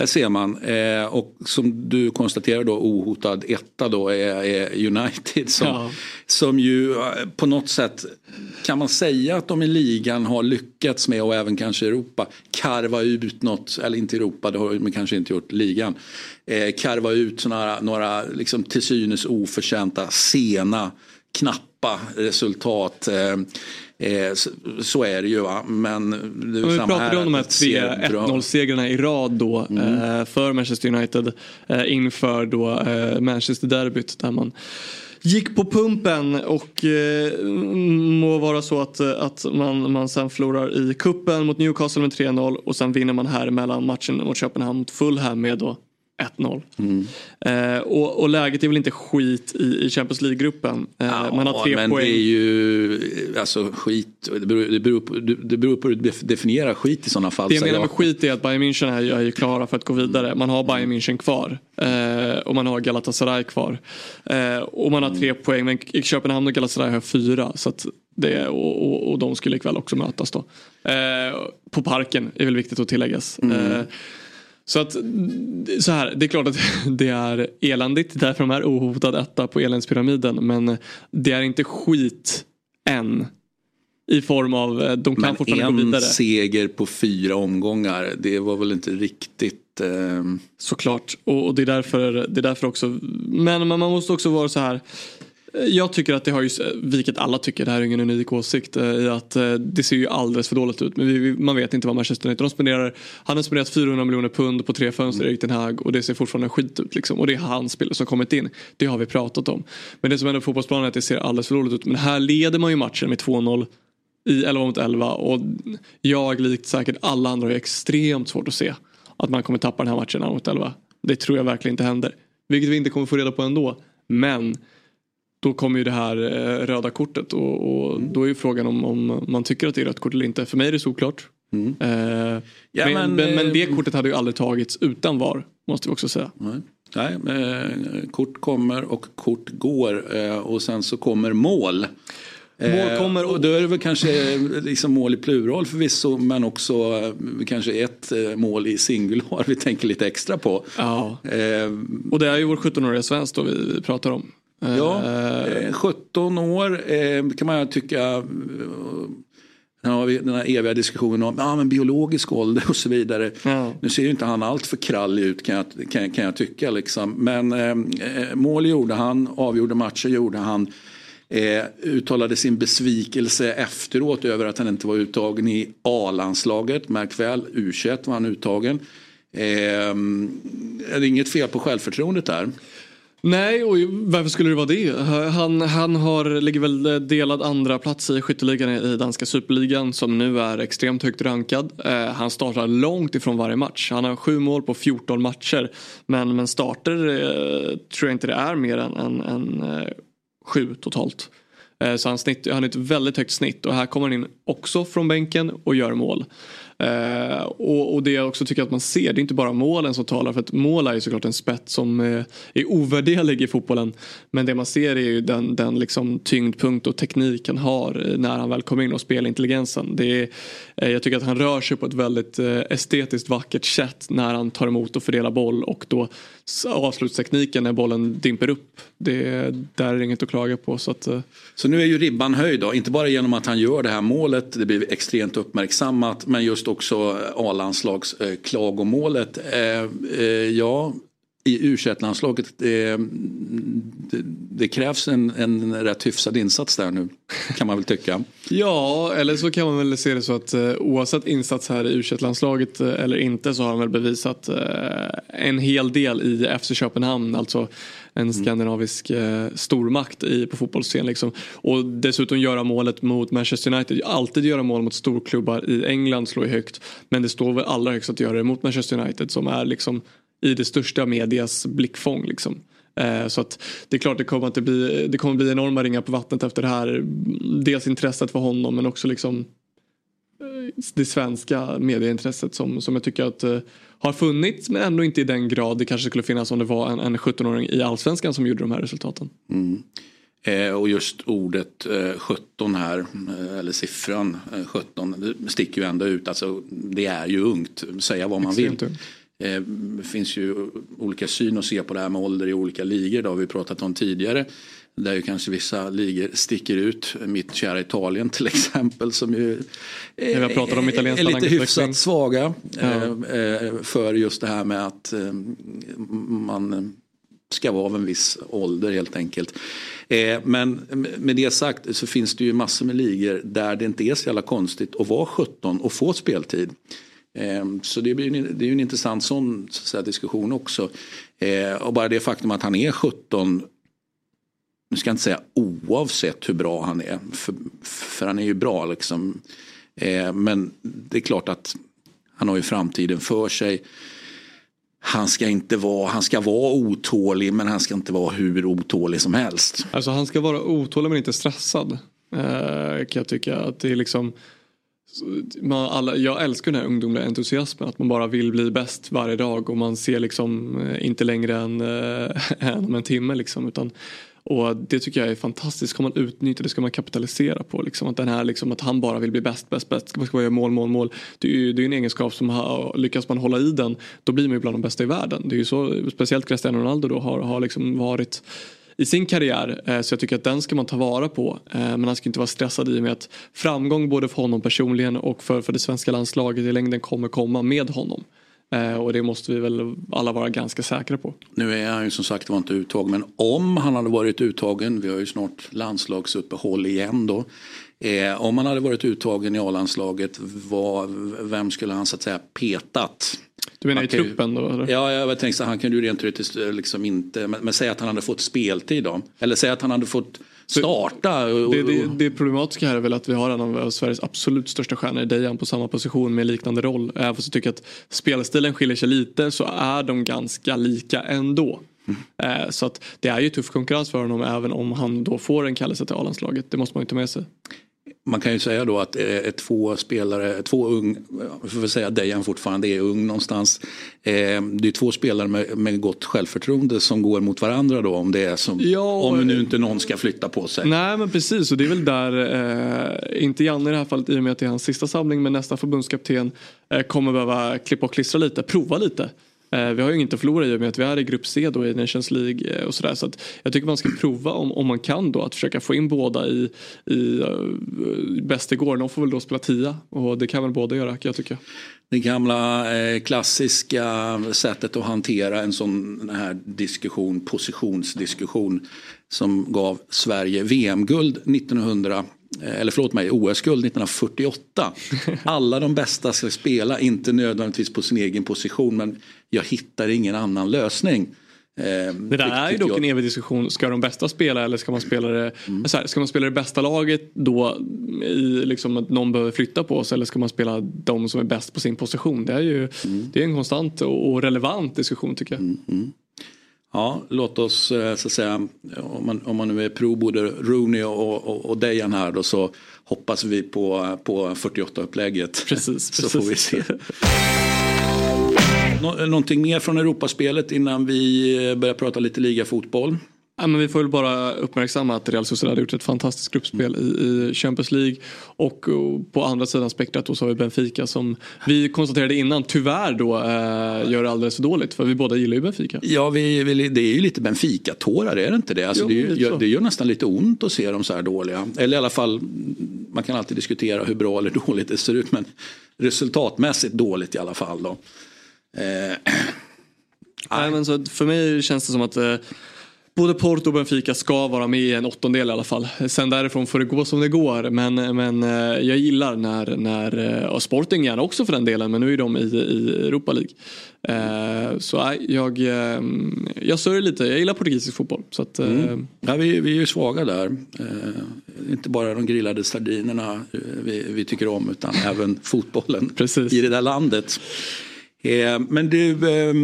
Där ser man. Eh, och som du konstaterar då ohotad etta då är, är United som, ja. som ju eh, på något sätt kan man säga att de i ligan har lyckats med och även kanske Europa karva ut något, eller inte Europa, det har de kanske inte gjort, ligan. Eh, karva ut såna, några liksom till synes oförtjänta sena knappa resultat. Eh, Eh, så, så, är det ju va. Men är vi pratade om de här tre 1-0 segrarna i rad då mm. eh, för Manchester United eh, inför då eh, Manchester derbyt där man gick på pumpen och eh, må vara så att, att man, man sen förlorar i kuppen mot Newcastle med 3-0 och sen vinner man här mellan matchen mot Köpenhamn mot Fulham med då 1-0. Mm. Eh, och, och, läget är väl inte skit i, i Champions League-gruppen. Eh, ja, man har tre men poäng. det är ju alltså skit. Det beror, det beror, på, det beror på hur du definierar skit i sådana fall. Det jag menar med skit är att Bayern München är, är ju klara för att gå vidare. Man har Bayern München kvar. Eh, och man har Galatasaray kvar. Eh, och man har tre mm. poäng. Men Köpenhamn och Galatasaray har fyra. Så det, och, och, och de skulle ikväll också mötas då. Eh, på parken är väl viktigt att tilläggas. Mm. Så att så här, det är klart att <laughs> det är eländigt. Därför de är ohotad etta på elänspyramiden. Men det är inte skit än. I form av, eh, de kan Men fortfarande gå vidare. en seger på fyra omgångar, det var väl inte riktigt... Eh... Såklart. Och, och det, är därför, det är därför också. Men man måste också vara så här. Jag tycker att det har ju, vilket alla tycker, det här är ingen unik åsikt, eh, i att eh, det ser ju alldeles för dåligt ut. Men vi, man vet inte vad Manchester United, de spenderar, han har spenderat 400 miljoner pund på tre fönster, Erik Ten Hag och det ser fortfarande skit ut. Liksom. Och det är hans spelare som kommit in. Det har vi pratat om. Men det som händer på fotbollsplanen är att det ser alldeles för dåligt ut. Men här leder man ju matchen med 2-0 i 11 mot 11 och jag likt säkert alla andra har extremt svårt att se att man kommer tappa den här matchen 11 mot 11. Det tror jag verkligen inte händer. Vilket vi inte kommer få reda på ändå. Men då kommer ju det här eh, röda kortet och, och då är ju frågan om, om, man tycker att det är rött kort eller inte. För mig är det såklart. Mm. Eh, ja, men, men, men, men, det eh, kortet hade ju aldrig tagits utan VAR. Måste vi också säga. Nej. Nej, eh, kort kommer och kort går eh, och sen så kommer mål. Mål kommer och... och då är det väl kanske liksom mål i plural förvisso men också kanske ett mål i singular <laughs> vi tänker lite extra på. Ja. Eh, och det är ju vår 17-åriga svensk då vi pratar om. Ja, eh, 17 år eh, kan man tycka. Vi den här eviga diskussionen om ja, men biologisk ålder och så vidare. Ja. Nu ser ju inte han allt för krallig ut kan jag, kan, kan jag tycka. Liksom. Men eh, mål gjorde han, avgjorde matchen gjorde han. Eh, uttalade sin besvikelse efteråt över att han inte var uttagen i A-landslaget. Märk väl, U21 var han uttagen. Eh, är det inget fel på självförtroendet där? Nej, och varför skulle det vara det? Han, han har, ligger väl eh, delad andra plats i skytteligan i danska superligan som nu är extremt högt rankad. Eh, han startar långt ifrån varje match. Han har sju mål på 14 matcher. Men, men starter eh, tror jag inte det är mer än, än, än eh, sju totalt. Eh, så han, snitt, han har ett väldigt högt snitt och här kommer han in också från bänken och gör mål. Eh, och, och, det jag också tycker att man ser, det är inte bara målen som talar för att mål är ju såklart en spets som eh, är ovärderlig i fotbollen. Men det man ser är ju den, den liksom tyngdpunkt och teknik han har eh, när han väl kommer in och spelintelligensen. Det är, eh, jag tycker att han rör sig på ett väldigt eh, estetiskt vackert sätt när han tar emot och fördelar boll och då avslutstekniken när bollen dimper upp. Det, där är det inget att klaga på. Så, att, eh. så nu är ju ribban höjd då, inte bara genom att han gör det här målet, det blir extremt uppmärksammat, men just också A-landslags eh, klagomålet. Eh, eh, ja, i u landslaget det, det, det, krävs en, en rätt hyfsad insats där nu kan man väl tycka. <laughs> ja, eller så kan man väl se det så att eh, oavsett insats här i u landslaget eh, eller inte så har han väl bevisat eh, en hel del i FC Köpenhamn. Alltså en mm. skandinavisk eh, stormakt i, på fotbollsscen. Liksom. Och dessutom göra målet mot Manchester United. Alltid göra mål mot storklubbar i England slår ju högt. Men det står väl allra högst att göra det mot Manchester United som är liksom i det största medias blickfång. Liksom. Eh, så att det är klart det kommer, att bli, det kommer bli enorma ringar på vattnet efter det här. Dels intresset för honom men också liksom det svenska medieintresset som, som jag tycker att uh, har funnits men ändå inte i den grad det kanske skulle finnas om det var en, en 17-åring i allsvenskan som gjorde de här resultaten. Mm. Eh, och just ordet eh, 17 här, eh, eller siffran 17, det sticker ju ändå ut. Alltså, det är ju ungt, säga vad man Extremt vill. Det finns ju olika syn att se på det här med ålder i olika ligor. Det har vi pratat om tidigare. Där ju kanske vissa ligor sticker ut. Mitt kära Italien till exempel som ju är, om är lite hyfsat svaga. Ja. Eh, för just det här med att eh, man ska vara av en viss ålder helt enkelt. Eh, men med det sagt så finns det ju massor med ligor där det inte är så jävla konstigt att vara 17 och få speltid. Så det, blir, det är ju en intressant sån så säga, diskussion också. Och bara det faktum att han är 17 nu ska jag inte säga oavsett hur bra han är, för, för han är ju bra liksom. Eh, men det är klart att han har ju framtiden för sig. Han ska inte vara, han ska vara otålig men han ska inte vara hur otålig som helst. Alltså han ska vara otålig men inte stressad. Eh, kan jag tycka att det är liksom man, alla, jag älskar den här ungdomliga entusiasmen att man bara vill bli bäst varje dag och man ser liksom eh, inte längre än, äh, <laughs> än om en timme liksom utan och det tycker jag är fantastiskt. Ska man utnyttja det ska man kapitalisera på. Liksom. Att, den här, liksom, att han bara vill bli bäst, bäst, bäst. Man Ska bara göra mål, mål, mål. Det är ju det är en egenskap som har, lyckas man hålla i den då blir man ju bland de bästa i världen. Det är ju så, speciellt Cristiano Ronaldo då har, har liksom varit i sin karriär. Eh, så jag tycker att den ska man ta vara på. Eh, men han ska inte vara stressad i och med att framgång både för honom personligen och för, för det svenska landslaget i längden kommer komma med honom. Eh, och det måste vi väl alla vara ganska säkra på. Nu är han ju som sagt var inte uttagen men om han hade varit uttagen, vi har ju snart landslagsuppehåll igen då. Eh, om han hade varit uttagen i A-landslaget, vem skulle han så att säga petat? Du menar i truppen då? Eller? Ja, jag tänkte att han kunde ju rent teoretiskt liksom inte, men, men säg att han hade fått speltid då. Eller säg att han hade fått starta. Det, det, det problematiska här är väl att vi har en av Sveriges absolut största stjärnor, Dejan, på samma position med liknande roll. Även fast jag tycker att spelstilen skiljer sig lite så är de ganska lika ändå. Mm. Så att det är ju tuff konkurrens för honom även om han då får en kallelse till A-landslaget. Det måste man ju ta med sig man kan ju säga då att är två spelare, två ung, får säga Dejan fortfarande är ung någonstans. Eh, det är två spelare med, med gott självförtroende som går mot varandra då om det är som, ja, om nu inte någon ska flytta på sig. Nej men precis och det är väl där, eh, inte Janne i det här fallet i och med att det är hans sista samling men nästa förbundskapten eh, kommer behöva klippa och klistra lite, prova lite. Eh, vi har ju inget att förlora i och med att vi är i grupp C då i Nations League eh, och sådär. Så att jag tycker man ska prova om, om man kan då att försöka få in båda i, i uh, bäst igår. De får väl då spela tia och det kan väl båda göra kan jag tycka. Det gamla eh, klassiska sättet att hantera en sån här diskussion, positionsdiskussion som gav Sverige VM-guld 1900 eller förlåt mig, OS-guld 1948. <laughs> Alla de bästa ska spela, inte nödvändigtvis på sin egen position men jag hittar ingen annan lösning. Eh, det där är ju dock jag... en evig diskussion. Ska de bästa spela eller ska man spela det, mm. här, ska man spela det bästa laget då i liksom att någon behöver flytta på sig eller ska man spela de som är bäst på sin position? Det är ju mm. det är en konstant och relevant diskussion tycker jag. Mm. Ja, låt oss eh, så att säga, om man, om man nu är pro både Rooney och, och, och Dejan här då så hoppas vi på, på 48-upplägget. <laughs> Precis, <laughs> så får vi se. Nå någonting mer från Europaspelet innan vi eh, börjar prata lite ligafotboll? Ja, men vi får väl bara uppmärksamma att Real Sociedad har gjort ett fantastiskt gruppspel i, i Champions League. Och, och, på andra sidan spektrat så har vi Benfica som vi konstaterade innan tyvärr då äh, gör det alldeles för dåligt. För vi båda gillar ju Benfica. Ja, vi, vi, det är ju lite Benfica-tårar, är det inte det? Alltså, jo, det, gör, det gör nästan lite ont att se dem så här dåliga. Eller i alla fall, man kan alltid diskutera hur bra eller <laughs> dåligt det ser ut. Men resultatmässigt dåligt i alla fall. Då. Eh, <clears throat> Nej, men så för mig känns det som att eh, både Porto och Benfica ska vara med i en åttondel i alla fall. Sen därifrån får det gå som det går. Men, men eh, jag gillar när, när och Sporting gärna också för den delen, men nu är de i, i Europa League. Eh, så jag, jag sörjer lite, jag gillar portugisisk fotboll. Så att, mm. ja, vi, vi är ju svaga där. Eh, inte bara de grillade sardinerna vi, vi tycker om utan <laughs> även fotbollen Precis. i det där landet. Eh, men du, eh,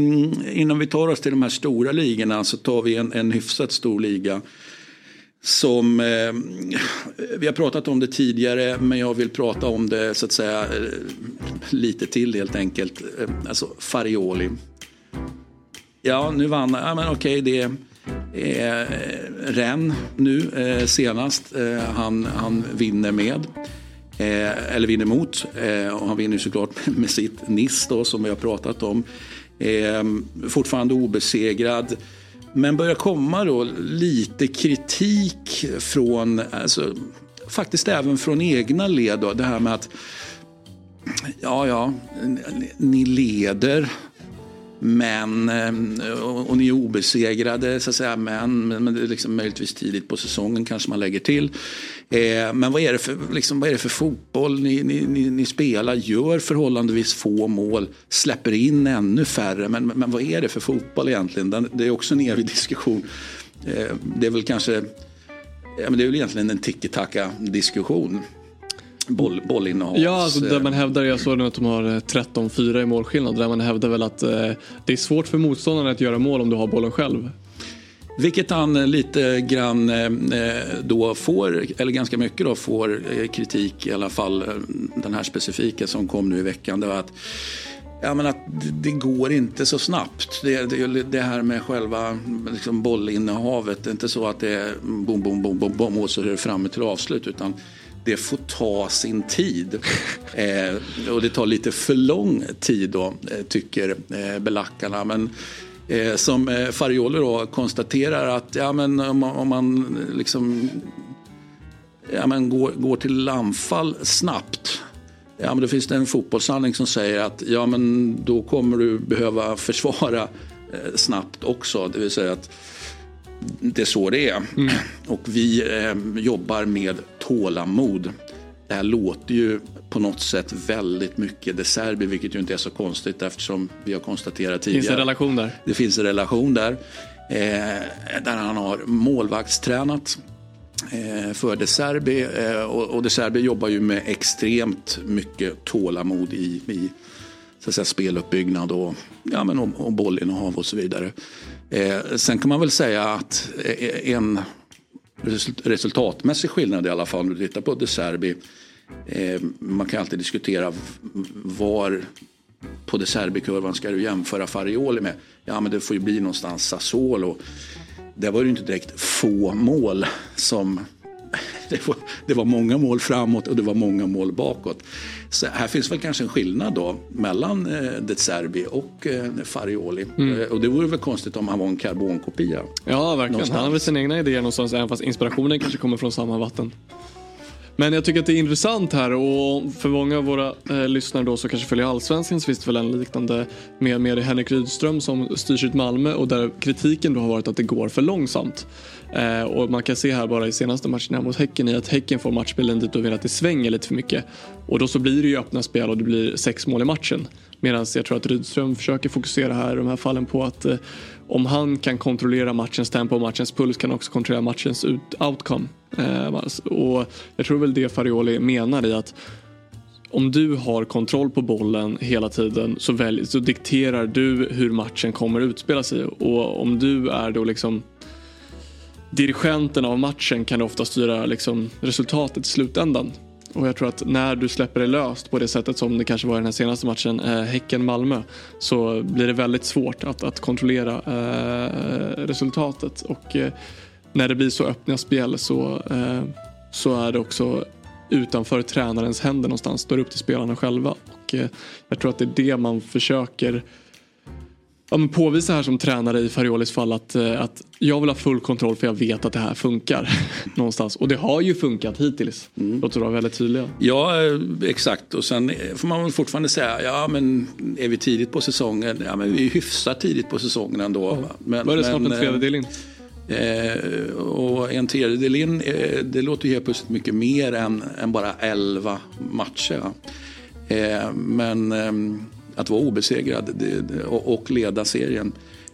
innan vi tar oss till de här stora ligorna så tar vi en, en hyfsat stor liga. Som, eh, vi har pratat om det tidigare men jag vill prata om det så att säga eh, lite till helt enkelt. Alltså Farioli. Ja, nu vann ja, men okej det är Ren nu senast han, han vinner med. Eh, eller vinner mot. Eh, och han vinner såklart <laughs> med sitt NIS då, som vi har pratat om. Eh, fortfarande obesegrad. Men börjar komma då lite kritik från, alltså, faktiskt även från egna led. Då, det här med att ja, ja, ni leder men, eh, och ni är obesegrade så att säga, men, men det är liksom möjligtvis tidigt på säsongen kanske man lägger till. Eh, men vad är, det för, liksom, vad är det för fotboll ni, ni, ni, ni, spelar? Gör förhållandevis få mål, släpper in ännu färre. Men, men vad är det för fotboll egentligen? Den, det är också en evig diskussion. Eh, det är väl kanske, ja, men det är väl egentligen en tiki-taka diskussion boll, bollinnehav. Ja, alltså där man hävdar, jag såg nu att de har 13-4 eh, i målskillnad. Där man hävdar väl att eh, det är svårt för motståndaren att göra mål om du har bollen själv. Vilket han eh, lite grann eh, då får, eller ganska mycket då får kritik i alla fall den här specifika som kom nu i veckan. Det var att Ja, men att det, går inte så snabbt. Det, det, det här med själva liksom bollinnehavet. Det är inte så att det är bom, bom, bom, bom, bom och så är det framme till avslut. Utan det får ta sin tid. <laughs> eh, och det tar lite för lång tid då, eh, tycker eh, belackarna. Men eh, som eh, Farioli då konstaterar att ja, men om, om man liksom ja, men går, går till anfall snabbt Ja, men då finns det en fotbollssanning som säger att ja, men då kommer du behöva försvara eh, snabbt också. Det vill säga att det är så det är. Mm. Och vi eh, jobbar med tålamod. Det här låter ju på något sätt väldigt mycket De Serbi, vilket ju inte är så konstigt eftersom vi har konstaterat tidigare. Finns det en relation där? Det finns en relation där. Eh, där han har målvaktstränat eh, för De Serbi. Eh, och, och De Serbi jobbar ju med extremt mycket tålamod i, i så att säga, speluppbyggnad och, ja, men, och, och bollinnehav och så vidare. Eh, sen kan man väl säga att eh, en resultatmässig skillnad i alla fall, om du tittar på De Serbi, eh, man kan alltid diskutera var på De Serbi-kurvan ska du jämföra Farioli med? Ja men det får ju bli någonstans Sassuolo. Där var det inte direkt få mål som <laughs> det var, det var, många mål framåt och det var många mål bakåt. Så här finns väl kanske en skillnad då mellan eh, De Serbi och eh, Farioli. Mm. Eh, och det vore väl konstigt om han var en karbonkopia. Ja, verkligen. Någonstans. Han har väl sina egna idéer någonstans, även fast inspirationen kanske kommer från samma vatten. Men jag tycker att det är intressant här och för många av våra eh, lyssnare då så kanske följer Allsvenskan så finns det väl en liknande med, med Henrik Rydström som styrs ut Malmö och där kritiken då har varit att det går för långsamt. Eh, och man kan se här bara i senaste matchen mot Häcken i att Häcken får matchbilden dit och vill att det svänger lite för mycket. Och då så blir det ju öppna spel och det blir sex mål i matchen. Medan jag tror att Rydström försöker fokusera här i de här fallen på att eh, om han kan kontrollera matchens tempo och matchens puls kan han också kontrollera matchens ut outcome. Eh, och jag tror väl det Farioli menar i att om du har kontroll på bollen hela tiden så, väl, så dikterar du hur matchen kommer utspela sig. Och om du är då liksom dirigenten av matchen kan du ofta styra liksom resultatet i slutändan. Och jag tror att när du släpper det löst på det sättet som det kanske var i den här senaste matchen, eh, Häcken-Malmö, så blir det väldigt svårt att, att kontrollera eh, resultatet. Och eh, när det blir så öppna spel så, eh, så är det också utanför tränarens händer någonstans. Då är det upp till spelarna själva. Och, eh, jag tror att det är det man försöker ja, men påvisa här som tränare i Fariolis fall att, eh, att jag vill ha full kontroll för jag vet att det här funkar. <laughs> någonstans. Och det har ju funkat hittills. Mm. Låter vara väldigt tydliga. Ja eh, exakt och sen får man väl fortfarande säga ja men är vi tidigt på säsongen? Ja men vi är hyfsat tidigt på säsongen ändå. Mm. Men, Var det snart en eh, tredjedel in? Eh, och en tredjedel in, eh, det låter ju helt plötsligt mycket mer än, än bara elva matcher. Eh, men ehm, att vara obesegrad det, och, och leda serien.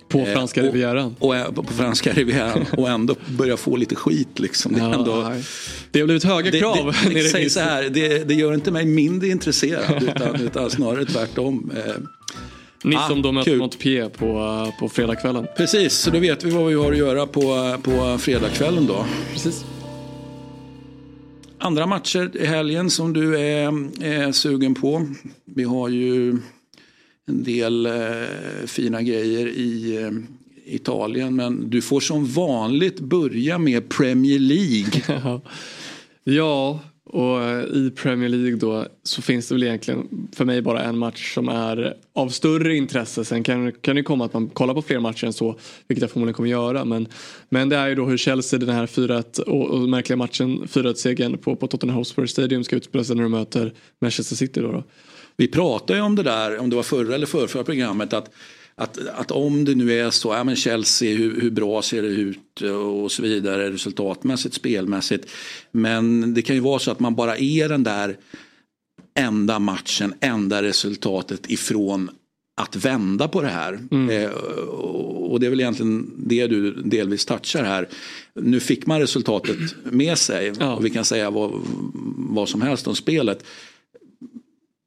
På eh, franska rivieran? Och, och, på franska rivieran <laughs> och ändå börja få lite skit. Liksom. Det, är ändå, det har blivit höga krav. Det, det, säg så här, det, det, gör inte mig mindre intresserad <laughs> utan, utan snarare tvärtom. Eh, Ni ah, som då möter Montpellier på, på fredagskvällen. Precis, så då vet vi vad vi har att göra på, på fredagskvällen då. Precis. Andra matcher i helgen som du är, är sugen på. Vi har ju en del eh, fina grejer i eh, Italien. Men du får som vanligt börja med Premier League. <laughs> ja, och eh, i Premier League då så finns det väl egentligen för mig bara en match som är av större intresse. Sen kan, kan det komma att man kollar på fler matcher än så, vilket jag förmodligen kommer göra. Men, men det är ju då hur Chelsea, den här 4-1 och, och märkliga matchen, 4-1-segern på, på Tottenham Hotspur Stadium ska utspela sig när de möter Manchester City. Då, då. Vi pratade ju om det där, om det var förra eller förra programmet, att att, att om det nu är så, ja men Chelsea, hur, hur, bra ser det ut och så vidare resultatmässigt, spelmässigt. Men det kan ju vara så att man bara är den där enda matchen, enda resultatet ifrån att vända på det här. Mm. Eh, och det är väl egentligen det du delvis touchar här. Nu fick man resultatet med sig ja. och vi kan säga vad, vad som helst om spelet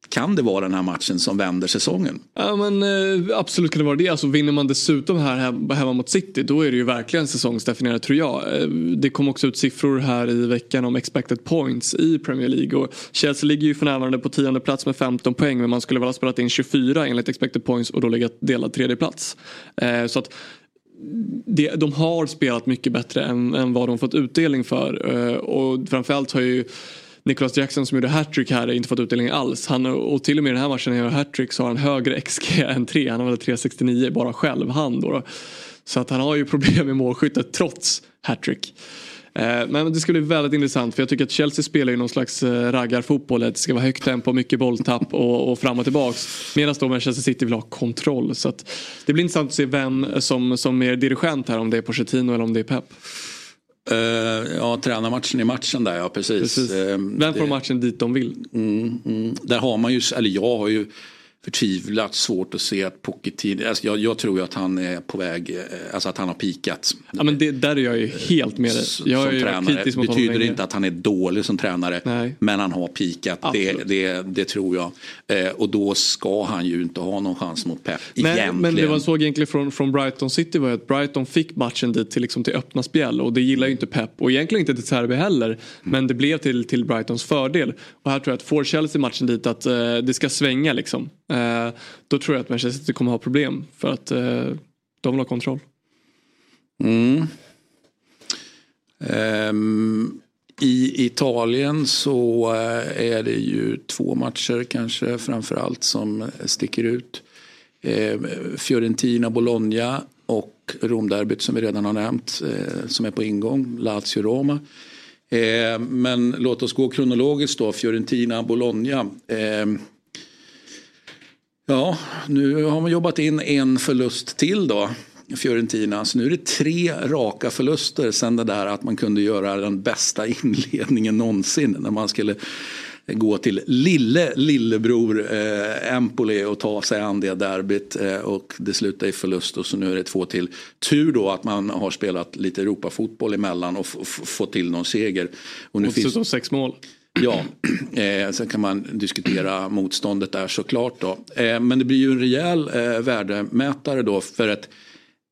kan det vara den här matchen som vänder säsongen? Ja men eh, absolut kan det vara det. Alltså, vinner man dessutom här hemma mot City då är det ju verkligen säsongsdefinierat tror jag. Eh, det kom också ut siffror här i veckan om expected points i Premier League. Och Chelsea ligger ju för närvarande på tionde plats med 15 poäng men man skulle väl ha spelat in 24 enligt expected points och då legat delad tredje plats. Eh, så att det, de har spelat mycket bättre än, än vad de fått utdelning för. Eh, och framförallt har ju Nicholas Jackson som gjorde hattrick här har inte fått utdelning alls. Han, och till och med i den här matchen när han gör hattrick så har han högre XG än 3. Han har väl 3,69 bara själv, han då, då. Så att han har ju problem med målskyttet trots hattrick. Eh, men det ska bli väldigt intressant för jag tycker att Chelsea spelar ju någon slags eh, raggarfotboll. Det ska vara högt tempo, mycket bolltapp och, och fram och tillbaks. Medan då Manchester City vill ha kontroll. Så det blir intressant att se vem som, som är dirigent här. Om det är Pochettino eller om det är Pep. Uh, ja, tränarmatchen i matchen där ja, precis. precis. Uh, Vem får det, matchen dit de vill? Mm, mm. Där har man ju, eller jag har ju förtvivlat svårt att se att Pochettino, alltså jag, jag, tror ju att han är på väg, eh, alltså att han har pikat. Ja men det, där är jag ju helt med dig. Jag är tränare. Det betyder inte att han är dålig som tränare. Nej. Men han har pikat, det, det, det, tror jag. Eh, och då ska han ju inte ha någon chans mot Pep. Nej, men det man såg egentligen från, från Brighton City var att Brighton fick matchen dit till, liksom till öppna spjäll. Och det gillar ju inte Pep och egentligen inte till Serbi heller. Mm. Men det blev till, till Brightons fördel. Och här tror jag att får Chelsea matchen dit att eh, det ska svänga liksom. Eh, då tror jag att Manchester City kommer ha problem för att eh, de vill ha kontroll. Mm. Um, I Italien så eh, är det ju två matcher kanske framförallt som sticker ut. Eh, Fiorentina-Bologna och Romderbyt som vi redan har nämnt eh, som är på ingång, Lazio-Roma. Eh, men låt oss gå kronologiskt då, Fiorentina-Bologna. Ehm, Ja, nu har man jobbat in en förlust till då. Fiorentina. Så nu är det tre raka förluster sen det där att man kunde göra den bästa inledningen någonsin. När man skulle gå till lille lillebror eh, Empoli och ta sig an det derbyt. Eh, och det slutade i förlust och så nu är det två till. Tur då att man har spelat lite Europafotboll emellan och fått till någon seger. Och nu och finns... sex mål. Ja, eh, sen kan man diskutera motståndet där såklart då. Eh, men det blir ju en rejäl eh, värdemätare då för ett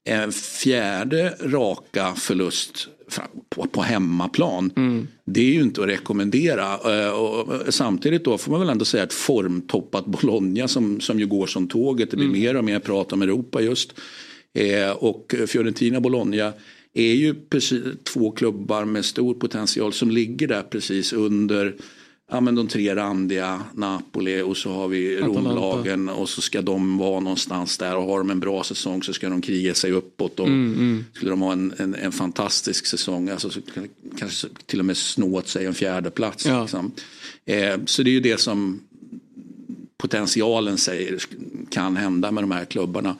en fjärde raka förlust på, på hemmaplan. Mm. Det är ju inte att rekommendera. Eh, och samtidigt då får man väl ändå säga ett formtoppat Bologna som, som ju går som tåget. Det blir mm. mer och mer prat om Europa just. Eh, och Fiorentina Bologna är ju precis två klubbar med stor potential som ligger där precis under ja, men de tre randiga, Napoli och så har vi Romlagen och så ska de vara någonstans där och har de en bra säsong så ska de kriga sig uppåt. Och mm, mm. Skulle de ha en, en, en, fantastisk säsong, alltså, så kanske till och med snå åt sig en fjärde plats. Ja. Liksom. Eh, så det är ju det som potentialen säger kan hända med de här klubbarna.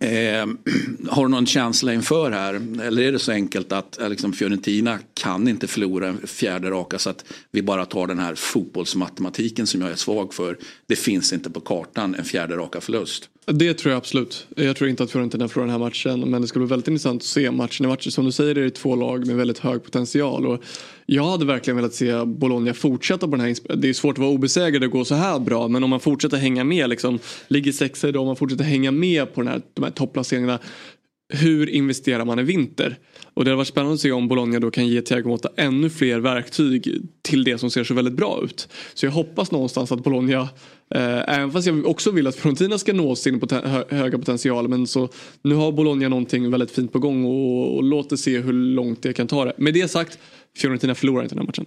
Eh, <clears throat> har du någon känsla inför här? Eller är det så enkelt att eh, liksom, Fiorentina kan inte förlora en fjärde raka så att vi bara tar den här fotbollsmatematiken som jag är svag för. Det finns inte på kartan en fjärde raka förlust. Det tror jag absolut. Jag tror inte att Fiorentina förlorar den här matchen. Men det ska bli väldigt intressant att se matchen i matchen. Som du säger är det två lag med väldigt hög potential. Och jag hade verkligen velat se Bologna fortsätta på den här Det är svårt att vara obesegrad och gå så här bra. Men om man fortsätter hänga med, liksom, ligger sexa idag, om man fortsätter hänga med på den här, de här topplaceringarna. Hur investerar man i vinter? Och det har varit spännande att se om Bologna då kan ge Thiago Motta ännu fler verktyg till det som ser så väldigt bra ut. Så jag hoppas någonstans att Bologna Eh, även fast jag också vill att Fiorentina ska nå sin poten höga potential. Men så nu har Bologna någonting väldigt fint på gång och, och låt oss se hur långt det kan ta det. Med det sagt, Fiorentina förlorar inte den här matchen.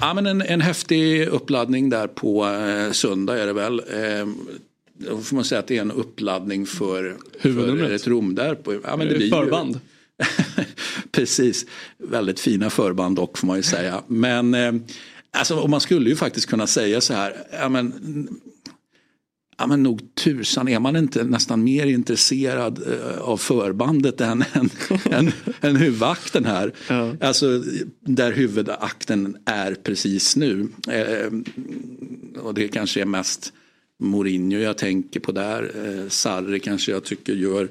Ja, men en, en häftig uppladdning där på eh, söndag är det väl. Eh, då får man säga att det är en uppladdning för, för ett Rom där. På, ja, men det blir Förband. Ju, <laughs> Precis, väldigt fina förband dock får man ju säga. Men eh, alltså, man skulle ju faktiskt kunna säga så här. Ja, men, Ja men nog tusan är man inte nästan mer intresserad uh, av förbandet än, <laughs> än, än, än huvudakten här. Ja. Alltså där huvudakten är precis nu. Uh, och det kanske är mest Mourinho jag tänker på där. Uh, Sarri kanske jag tycker gör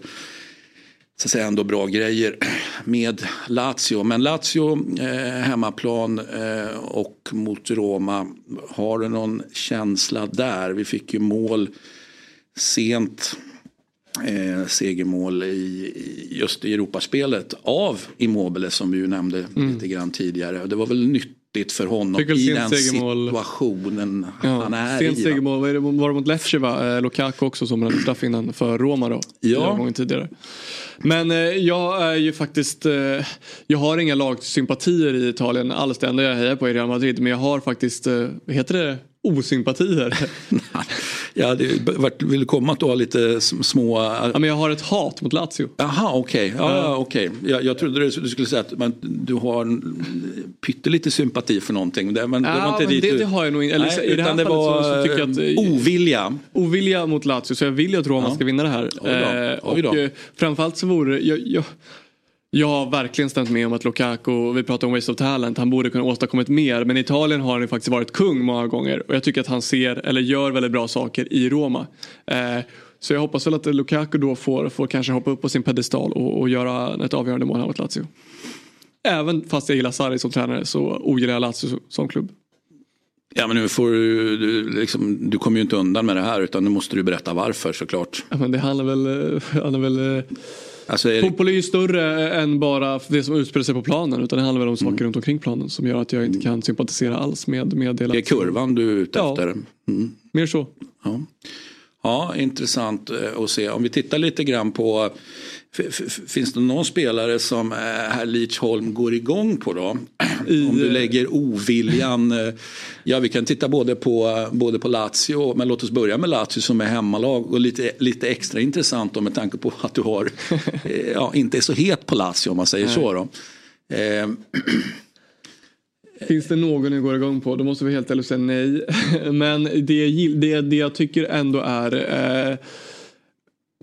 så att säga ändå bra grejer <clears throat> med Lazio. Men Lazio eh, hemmaplan eh, och mot Roma. Har du någon känsla där? Vi fick ju mål sent. Eh, segermål i, just i Europaspelet av Immobile som vi ju nämnde mm. lite grann tidigare. Det var väl nyttigt för honom i den situationen ja, han är sent i. Segermål, var det, var det mot Lecce va? Eh, Lukaku också som brände straff innan för Roma då. Ja. Gången tidigare. Men eh, jag är ju faktiskt, eh, jag har inga lagsympatier i Italien alls. Det enda jag hejar på är Real Madrid. Men jag har faktiskt, eh, heter det osympatier? <laughs> ja, det vart, vill komma att du har lite små... Ja, men jag har ett hat mot Lazio. Jaha, okej. Okay. Ja, okay. jag, jag trodde du skulle säga att man, du har pyttelite sympati för någonting. Det, men, ja, det, var inte men det, det, har jag nog inte. Nej, I det här det var så, så tycker jag att, ovilja. Ovilja mot Lazio, så jag vill ju att Roma ja. ska vinna det här. Oj då. Eh, Oj då. Och framförallt så vore jag, jag jag har verkligen stämt med om att Lukaku, vi pratar om waste of talent, han borde kunna åstadkommit mer. Men i Italien har han ju faktiskt varit kung många gånger. Och jag tycker att han ser, eller gör väldigt bra saker i Roma. Eh, så jag hoppas väl att Lukaku då får, får kanske hoppa upp på sin pedestal och, och göra ett avgörande mål här mot Lazio. Även fast jag gillar Sarri som tränare så ogillar jag Lazio som klubb. Ja men nu får du, du, liksom, du kommer ju inte undan med det här utan nu måste du berätta varför såklart. Ja, men det handlar väl, eh, <laughs> handlar väl eh, Alltså är Fotboll är ju större än bara det som utspelar sig på planen utan det handlar väl om saker mm. runt omkring planen som gör att jag inte kan sympatisera alls med, med det. Det är kurvan du är ute ja, efter? Mm. Mer så. Ja. ja, intressant eh, att se. Om vi tittar lite grann på Finns det någon spelare som eh, herr Lidsholm går igång på då? <clears throat> I... Om du lägger oviljan. Eh, ja vi kan titta både på, både på Lazio men låt oss börja med Lazio som är hemmalag och lite, lite extra intressant då, med tanke på att du har, <laughs> eh, ja, inte är så het på Lazio om man säger Nej. så. Då. Eh, <clears throat> Finns det någon ni går igång på? Då måste vi helt ärligt säga nej. <laughs> Men det, det, det jag tycker ändå är eh,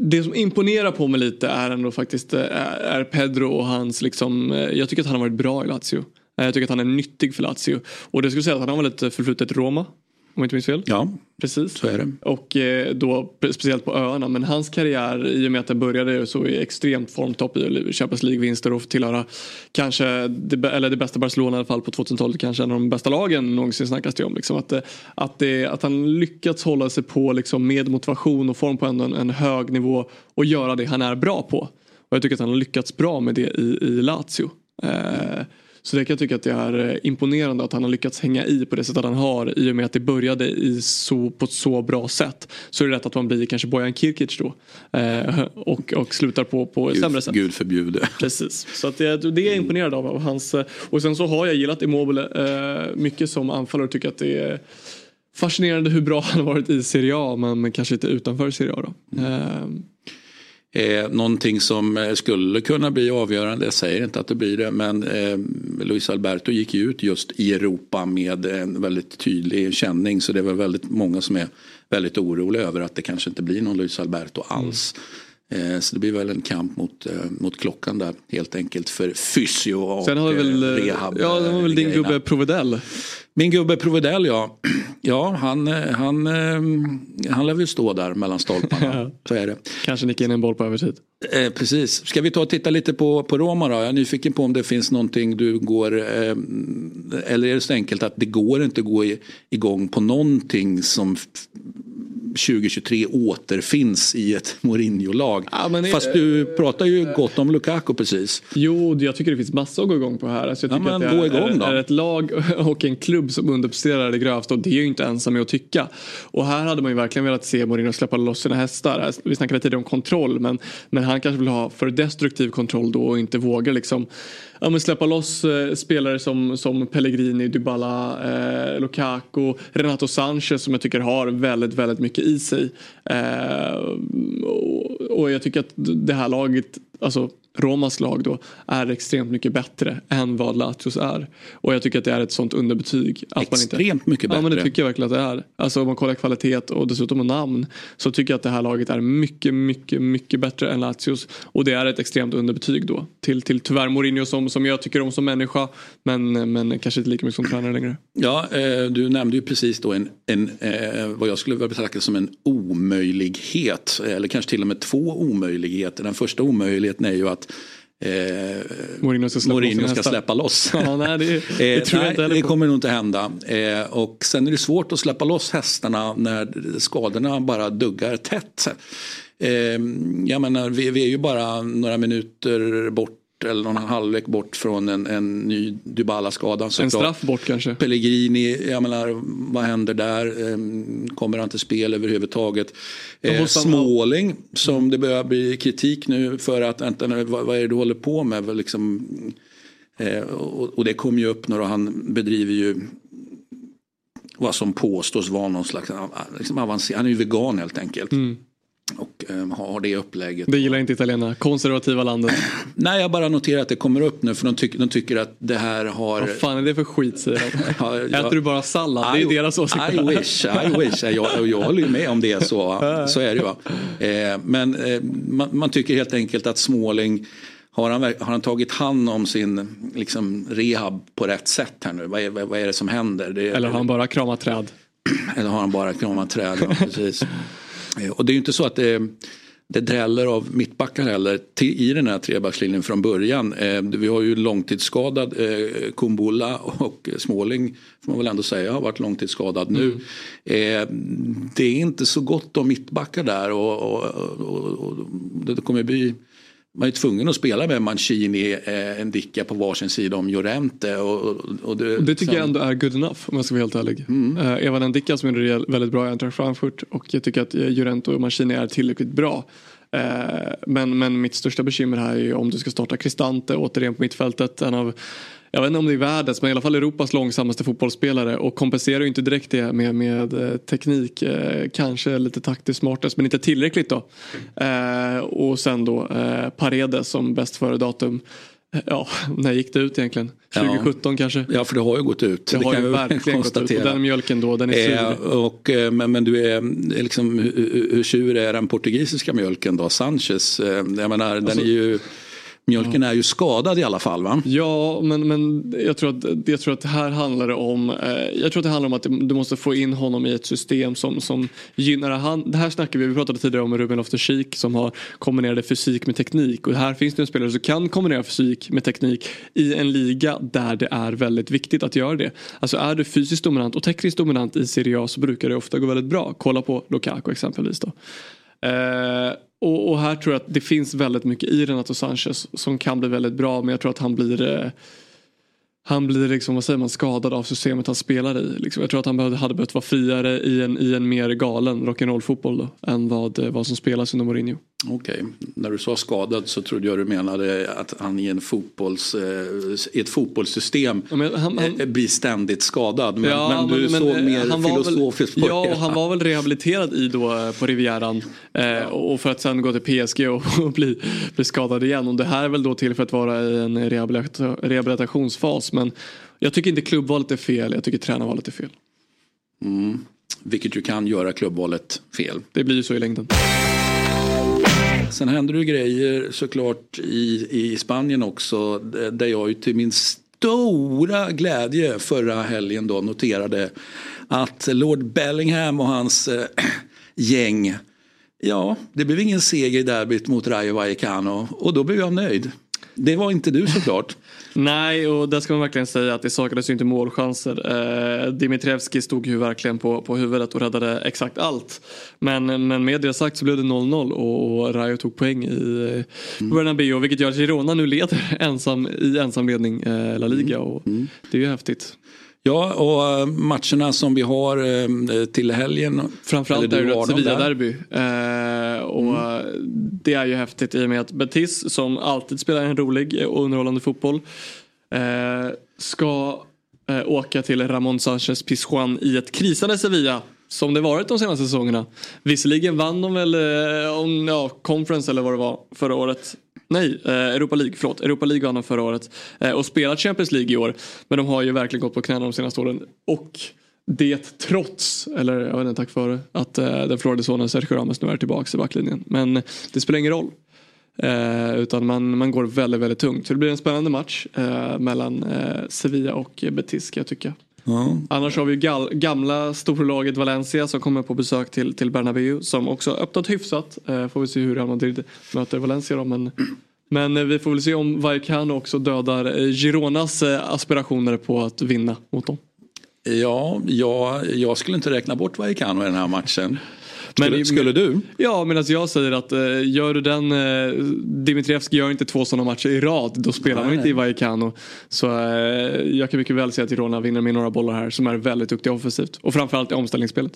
det som imponerar på mig lite är ändå faktiskt eh, är Pedro och hans liksom, eh, jag tycker att han har varit bra i Lazio. Eh, jag tycker att han är nyttig för Lazio. Och det skulle säga att han har väl ett förflutet i Roma. Om jag inte minns fel. Ja, precis. Så är det. Och då speciellt på öarna. Men hans karriär i och med att den började så i extremt formtopp i Champions League-vinster och tillhöra kanske det, eller det bästa Barcelona i alla fall på 2000-talet. Kanske en av de bästa lagen någonsin snackas det om. Liksom. Att, att, det, att han lyckats hålla sig på liksom, med motivation och form på en, en hög nivå och göra det han är bra på. Och jag tycker att han har lyckats bra med det i, i Lazio. Eh, så det kan jag tycka att det är eh, imponerande att han har lyckats hänga i på det sättet han har i och med att det började i så, på ett så bra sätt. Så är det rätt att man blir kanske Bojan Kirkic då eh, och, och slutar på, på Gud, sämre sätt. Gud förbjude. Precis, så att det, det är jag imponerad av. av hans, eh, och sen så har jag gillat Immobile eh, mycket som anfallare och tycker att det är fascinerande hur bra han har varit i Serie A men kanske inte utanför Serie A. Då. Mm. Eh, Eh, någonting som eh, skulle kunna bli avgörande, jag säger inte att det blir det, men eh, Luis Alberto gick ju ut just i Europa med en väldigt tydlig känning så det är väl väldigt många som är väldigt oroliga över att det kanske inte blir någon Luis Alberto alls. Mm. Så det blir väl en kamp mot, mot klockan där helt enkelt för fysio och Sen har väl, rehab. Ja, det var väl din gubbe Provedell. Min gubbe Provedell ja. <clears throat> Ja, han, han, han lär väl stå där mellan stolparna. <laughs> Så är det. Kanske nicka in en boll på övertid. Eh, precis. Ska vi ta och titta lite på, på Roma då? Jag är nyfiken på om det finns någonting du går... Eh, eller är det så enkelt att det går inte att gå igång på någonting som 2023 återfinns i ett <laughs> Mourinho-lag. Ja, Fast du pratar ju gott om Lukaku precis. Jo, jag tycker det finns massor att gå igång på här. Alltså jag tycker ja, att det är, igång, är, är, ett lag <laughs> och en klubb som underpresterar det grövsta och det är ju inte ensam med att tycka. Och här hade man ju verkligen velat se Mourinho släppa loss sina hästar. Vi snackade tidigare om kontroll men, men han kanske vill ha för destruktiv kontroll då och inte vågar liksom ja, men släppa loss eh, spelare som, som Pellegrini, Dybala, eh, Lukaku, Renato Sanchez som jag tycker har väldigt, väldigt mycket i sig. Eh, och, och, jag tycker att det här laget, alltså Romas lag då är extremt mycket bättre än vad Lazios är. Och jag tycker att det är ett sånt underbetyg. Att extremt man inte, mycket bättre. Ja men det tycker jag verkligen att det är. Alltså om man kollar kvalitet och dessutom namn så tycker jag att det här laget är mycket, mycket, mycket bättre än Lazios. Och det är ett extremt underbetyg då. Till, till tyvärr Mourinho som, som jag tycker om som människa men, men kanske inte lika mycket som tränare längre. Ja, eh, du nämnde ju precis då en, en eh, vad jag skulle vilja betrakta som en omöjlighet. Eller kanske till och med två omöjligheter. Den första omöjligheten är ju att Eh, Mourinho ska släppa, Mourinho ska släppa loss. <laughs> Ja, nej, det, det, eh, tror nej, det kommer nog inte hända. Eh, och sen är det svårt att släppa loss hästarna när skadorna bara duggar tätt. Eh, jag menar, vi, vi är ju bara några minuter bort eller någon halvlek bort från en, en ny Dybala-skada. En straff bort kanske? Pellegrini, jag menar vad händer där? Ehm, kommer han till spel överhuvudtaget? Eh, Småling som det börjar bli kritik nu för att, vänta vad, vad är det du håller på med? Liksom, eh, och, och, det kom ju upp när han bedriver ju vad som påstås vara någon slags liksom avancerad, han är ju vegan helt enkelt. Mm och eh, har det upplägget. Det gillar inte italienarna, konservativa landet. <laughs> Nej, jag bara noterar att det kommer upp nu för de, tyck, de tycker att det här har... Vad fan är det för skit säger de? <laughs> ja, jag... Äter du bara sallad? I, det är deras åsikt. I wish, I wish. Jag, jag håller ju med om det så. Så är det ju. Eh, men eh, man, man, tycker helt enkelt att Småling har han, har han tagit hand om sin liksom, rehab på rätt sätt här nu? Vad är, vad är det som händer? Det, Eller har han bara kramat träd? <clears throat> Eller har han bara kramat träd, ja, precis. <laughs> Eh, och det är ju inte så att det, det dräller av mittbackar heller till, i den här trebackslinjen från början. Eh, vi har ju långtidsskadad eh, Kumbulla och Småling får man väl ändå säga har varit långtidsskadad nu. Mm. Eh, det är inte så gott om mittbackar där och, och, och, och det kommer bli man är tvungen att spela med Mancini, eh, Ndicka på varsin sida om Llorente. Och, och det, det tycker sen... jag ändå är good enough om jag ska vara helt ärlig. Mm. Eh, Evan Ndicka som är väldigt bra i Eintracht Frankfurt och jag tycker att eh, Llorente och Mancini är tillräckligt bra. Eh, men, men mitt största bekymmer här är ju om du ska starta Cristante återigen på mittfältet. En av jag vet inte om det är världens men i alla fall Europas långsammaste fotbollsspelare och kompenserar ju inte direkt det med, med eh, teknik. Eh, kanske lite taktiskt smartast men inte tillräckligt då. Eh, och sen då eh, Paredes som bäst före datum. Ja, <laughs> när gick det ut egentligen? 2017 ja. kanske? Ja, för det har ju gått ut. Det, det har ju verkligen gått ut. Och den mjölken då, den är sur. Eh, och, men, men du är liksom, hur, hur sur är den portugisiska mjölken då? Sanchez, jag menar, alltså, den är ju Mjölken är ju skadad i alla fall va? Ja men, men jag, tror att, jag tror att här handlar det om eh, Jag tror att det handlar om att du måste få in honom i ett system som, som gynnar han. Det här snackar vi, vi pratade tidigare om Ruben Loftus-Cheek som har kombinerade fysik med teknik och här finns det en spelare som kan kombinera fysik med teknik i en liga där det är väldigt viktigt att göra det. Alltså är du fysiskt dominant och tekniskt dominant i Serie A så brukar det ofta gå väldigt bra. Kolla på Lukaku exempelvis då. Eh, och, och, här tror jag att det finns väldigt mycket i Renato Sanchez som kan bli väldigt bra men jag tror att han blir eh, han blir liksom, vad säger man, skadad av systemet han spelar i. Liksom. Jag tror att han behövde, hade behövt vara friare i en, i en mer galen rock'n'roll fotboll än vad, eh, vad som spelas under Mourinho. Okej, okay. när du sa skadad så trodde jag du menade att han i, en fotbolls, eh, i ett fotbollssystem ja, han, han, eh, blir ständigt skadad. Men, ja, men du men, såg men, mer han filosofiskt väl, på Ja, det. han var väl rehabiliterad i då på Rivieran eh, och för att sen gå till PSG och, <laughs> och bli, bli skadad igen. Och det här är väl då till för att vara i en rehabilitationsfas. Men jag tycker inte klubbvalet är fel, jag tycker tränarvalet är fel. Mm. Vilket ju kan göra klubbvalet fel. Det blir ju så i längden. Sen händer det grejer såklart i, i Spanien också där jag ju till min stora glädje förra helgen då noterade att Lord Bellingham och hans äh, gäng Ja, det blev ingen seger i derbyt mot Rayo Vallecano och då blev jag nöjd. Det var inte du såklart. Nej, och där ska man verkligen säga att det saknades ju inte målchanser. Eh, Dimitrevski stod ju verkligen på, på huvudet och räddade exakt allt. Men, men med det sagt så blev det 0-0 och, och Rayo tog poäng i mm. Bernabéu vilket gör att Girona nu leder <laughs> ensam, i ensamledning eh, La Liga och mm. det är ju häftigt. Ja, och eh, matcherna som vi har eh, till helgen. Framförallt är det ett Sevilla-derby. Eh, och mm. Det är ju häftigt i och med att Betis, som alltid spelar en rolig och underhållande fotboll, ska åka till Ramon Sanchez Pizjuan i ett krisande Sevilla som det varit de senaste säsongerna. Visserligen vann de väl eh, om, ja, conference eller vad det var förra året. Nej, eh, Europa League, förlåt. Europa League vann de förra året. Eh, och spelat Champions League i år. Men de har ju verkligen gått på knäna de senaste åren. Och det trots, eller jag vet inte, tack för att eh, den förlorade sonen Sergio Ramos nu är tillbaka i backlinjen. Men det spelar ingen roll. Eh, utan man, man går väldigt, väldigt tungt. Så det blir en spännande match eh, mellan eh, Sevilla och Betis kan jag tycka. Ja. Annars har vi gal, gamla storlaget Valencia som kommer på besök till, till Bernabéu som också öppnat hyfsat. Eh, får vi se hur Real Madrid möter Valencia då. Men, men eh, vi får väl se om Vallecano också dödar Gironas aspirationer på att vinna mot dem. Ja, ja, jag skulle inte räkna bort Vallecano i den här matchen. Skulle, Men- skulle du? Ja, men alltså jag säger att eh, gör du den, eh, Dimitrievski gör inte två sådana matcher i rad, då spelar man Nej. inte i Vallecano. Så eh, jag kan mycket väl säga att Girona vinner med några bollar här som är väldigt duktiga offensivt. Och framförallt i omställningsspelet.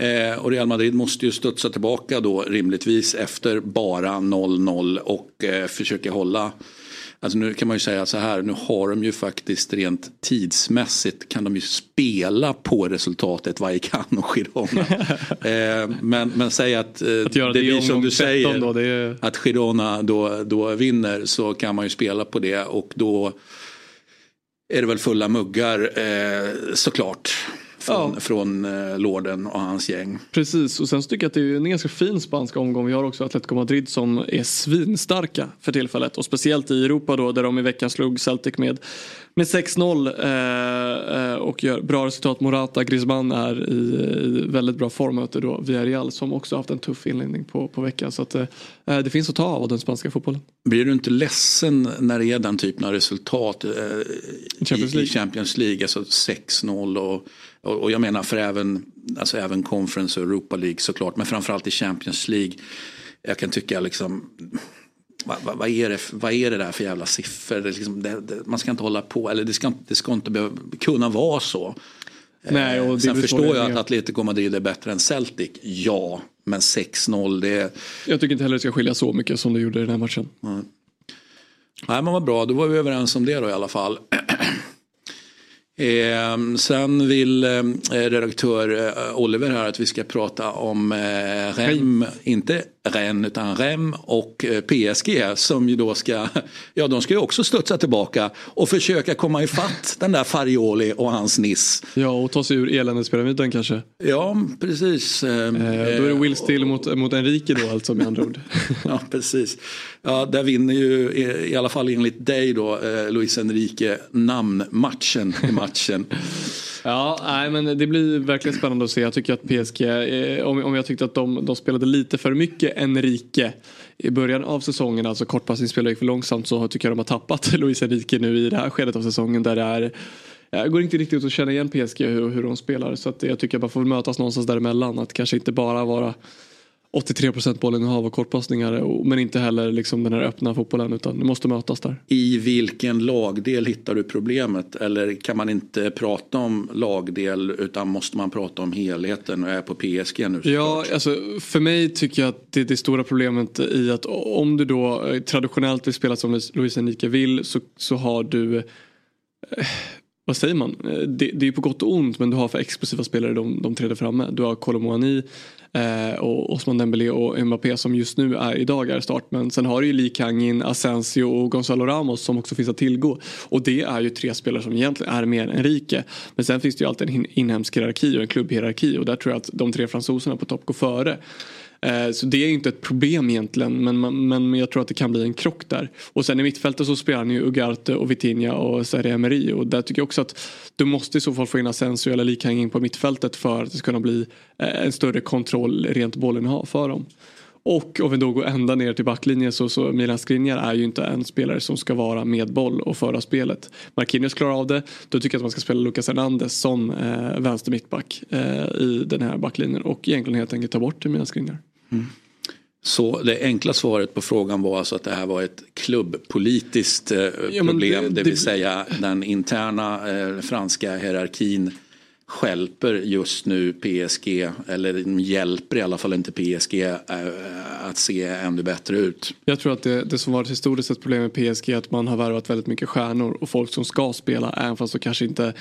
Eh, och Real Madrid måste ju studsa tillbaka då rimligtvis efter bara 0-0 och eh, försöka hålla Alltså nu kan man ju säga så här, nu har de ju faktiskt rent tidsmässigt kan de ju spela på resultatet Vallecano Girona. <laughs> eh, men, men säg att, eh, Att det det blir som du 13 säger, då, är- att Girona då, då vinner så kan man ju spela på det och då är det väl fulla muggar eh, såklart. Från, Ja. från eh, Lorden och hans gäng. Precis, och sen så tycker jag att det är en ganska fin spansk omgång. Vi har också Atletico Madrid som är svinstarka för tillfället. Och speciellt i Europa då, där de i veckan slog Celtic med, med 6-0. Eh, eh, och gör bra resultat. Morata, Griezmann är i, i väldigt bra form. Möter då Villarreal som också haft en tuff inledning på, på veckan. Så att, eh, det finns att ta av den spanska fotbollen. Blir du inte ledsen när det är den typen av resultat eh, i, Champions i League? Champions League? Alltså 6-0 och, och, och jag menar för även, alltså även Conference och Europa League såklart. Men framförallt i Champions League. Jag kan tycka liksom vad, vad, vad, är det, vad är det där för jävla siffror? Det, liksom, det, det, man ska inte hålla på, eller det ska, inte- det ska inte behöva, kunna vara så. Nej, och det Sen förstår jag att Atletico Madrid är bättre än Celtic. Ja, men 6-0 det är... Jag tycker inte heller det ska skilja så mycket som det gjorde i den här matchen. Nej men vad bra, då var vi överens om det då i alla fall. <clears throat> Eh, sen vill eh, redaktör eh, Oliver här att vi ska prata om eh, Rem, inte Rennes utan Rem och eh, PSG som ju då ska, <laughs> ja de ska ju också studsa tillbaka och försöka komma ifatt den där Farioli och hans Niss. Ja, och ta sig ur eländespyramiden kanske. Ja, precis. Eh, Eh, då är det Will Still mot, mot Enrique då alltså med andra ord. <laughs> Ja, precis. Ja, där vinner ju i i alla fall enligt dig då eh, Luis Enrique namnmatchen i matchen. <laughs> Ja, nej, men det blir verkligen spännande att se. Jag tycker att PSG, eh, om, om jag tyckte att de, de spelade lite för mycket Enrique i början av säsongen, alltså kortpassningsspelare gick för långsamt så tycker jag de har tappat <laughs> Luis Enrique nu i det här skedet av säsongen där det är jag går inte riktigt att känna igen PSG hur, hur de spelar så att jag tycker att man får mötas någonstans däremellan. Att kanske inte bara vara 83% bollinnehav och kortpassningar men inte heller liksom den här öppna fotbollen utan det måste mötas där. I vilken lagdel hittar du problemet? Eller kan man inte prata om lagdel utan måste man prata om helheten och är på PSG nu? Ja, alltså, för mig tycker jag att det är det stora problemet i att om du då eh, traditionellt vill spela som Luis- Luis Enrique vill så, så har du eh, vad säger man? Eh, det, det är på gott och ont men du har för explosiva spelare de, de träder framme. Du har Colomouani eh, och Osman Dembélé och Mbappé som just nu är idag är start. Men sen har du ju Lee Kangin, Asensio och Gonzalo Ramos som också finns att tillgå. Och det är ju tre spelare som egentligen är mer än rike. Men sen finns det ju alltid en inhemsk hierarki och en klubbhierarki och där tror jag att de tre fransoserna på topp går före. Eh, så det är inte ett problem egentligen men, men, men jag tror att det kan bli en krock där. Och sen i mittfältet så spelar ni ju Ugarte och Vitinha och Serie Emery och där tycker jag också att du måste i så fall få in Asensio eller Likang in på mittfältet för att det ska kunna bli eh, en större kontroll rent bollinnehav för dem. Och om vi då går ända ner till backlinjen så, så Milan Skriniar är ju inte en spelare som ska vara med boll och föra spelet. Marquinhos klarar av det. Då tycker jag att man ska spela Lucas Hernandez som eh, vänster mittback eh, i den här backlinjen och egentligen helt enkelt ta bort Milan Skriniar. Så det enkla svaret på frågan var alltså att det här var ett klubbpolitiskt eh, men problem. det- Det, det- vill säga den interna eh, franska hierarkin skälper just nu PSG, eller hjälper i alla fall inte PSG eh, att se ännu bättre ut. Jag tror att det, det som varit historiskt ett problem med PSG är att man har värvat väldigt mycket stjärnor och folk som ska spela även fast de kanske inte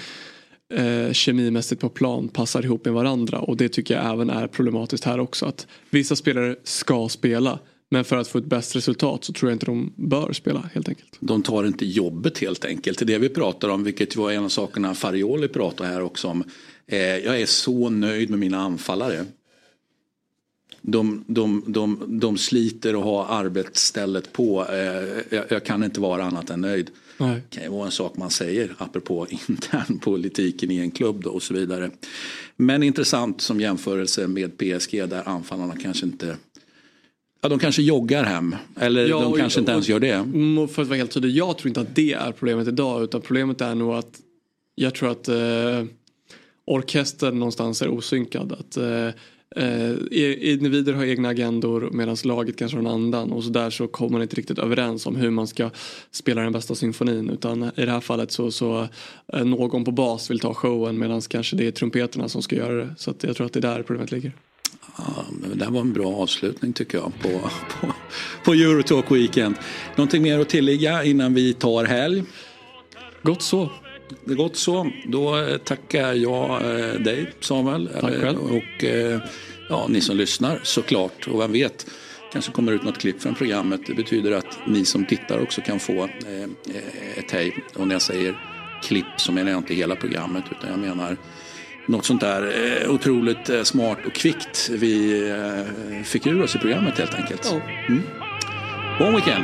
eh, kemimässigt på plan passar ihop med varandra och det tycker jag även är problematiskt här också. Att vissa spelare ska spela men för att få ett bäst resultat så tror jag inte de bör spela helt enkelt. De tar inte jobbet helt enkelt. Det är det vi pratar om, vilket var en av sakerna Farioli pratade här också om. Eh, jag är så nöjd med mina anfallare. De, de, de, de sliter och har arbetsstället på. Eh, jag, jag, kan inte vara annat än nöjd. Nej. Det kan ju vara en sak man säger apropå <laughs> internpolitiken i en klubb då och så vidare. Men intressant som jämförelse med PSG där anfallarna kanske inte Ja, de kanske joggar hem. Eller ja, de kanske och, inte ens gör det. För att vara helt tydlig, jag tror inte att det är problemet idag. Utan problemet är nog att jag tror att eh, orkestern någonstans är osynkad. Att eh, eh individer har egna agendor medan laget kanske har en annan. Och så där så kommer man inte riktigt överens om hur man ska spela den bästa symfonin. Utan i det här fallet så, så eh, någon på bas vill ta showen medan kanske det är trumpeterna som ska göra det. Så att jag tror att det är där problemet ligger. Ja, det här var en bra avslutning tycker jag på, på, på Eurotalk Weekend. Någonting mer att tillägga innan vi tar helg? Gott så. Det gott så. Då eh, tackar jag eh, dig Samuel. Tack själv. Och eh, ja, ni som lyssnar såklart. Och vem vet, kanske kommer ut något klipp från programmet. Det betyder att ni som tittar också kan få ett hej. Och när jag säger klipp så menar jag inte hela programmet utan jag menar något sånt där eh, otroligt eh, smart och kvickt vi eh, fick ur oss i programmet helt enkelt. Mm. Bon weekend!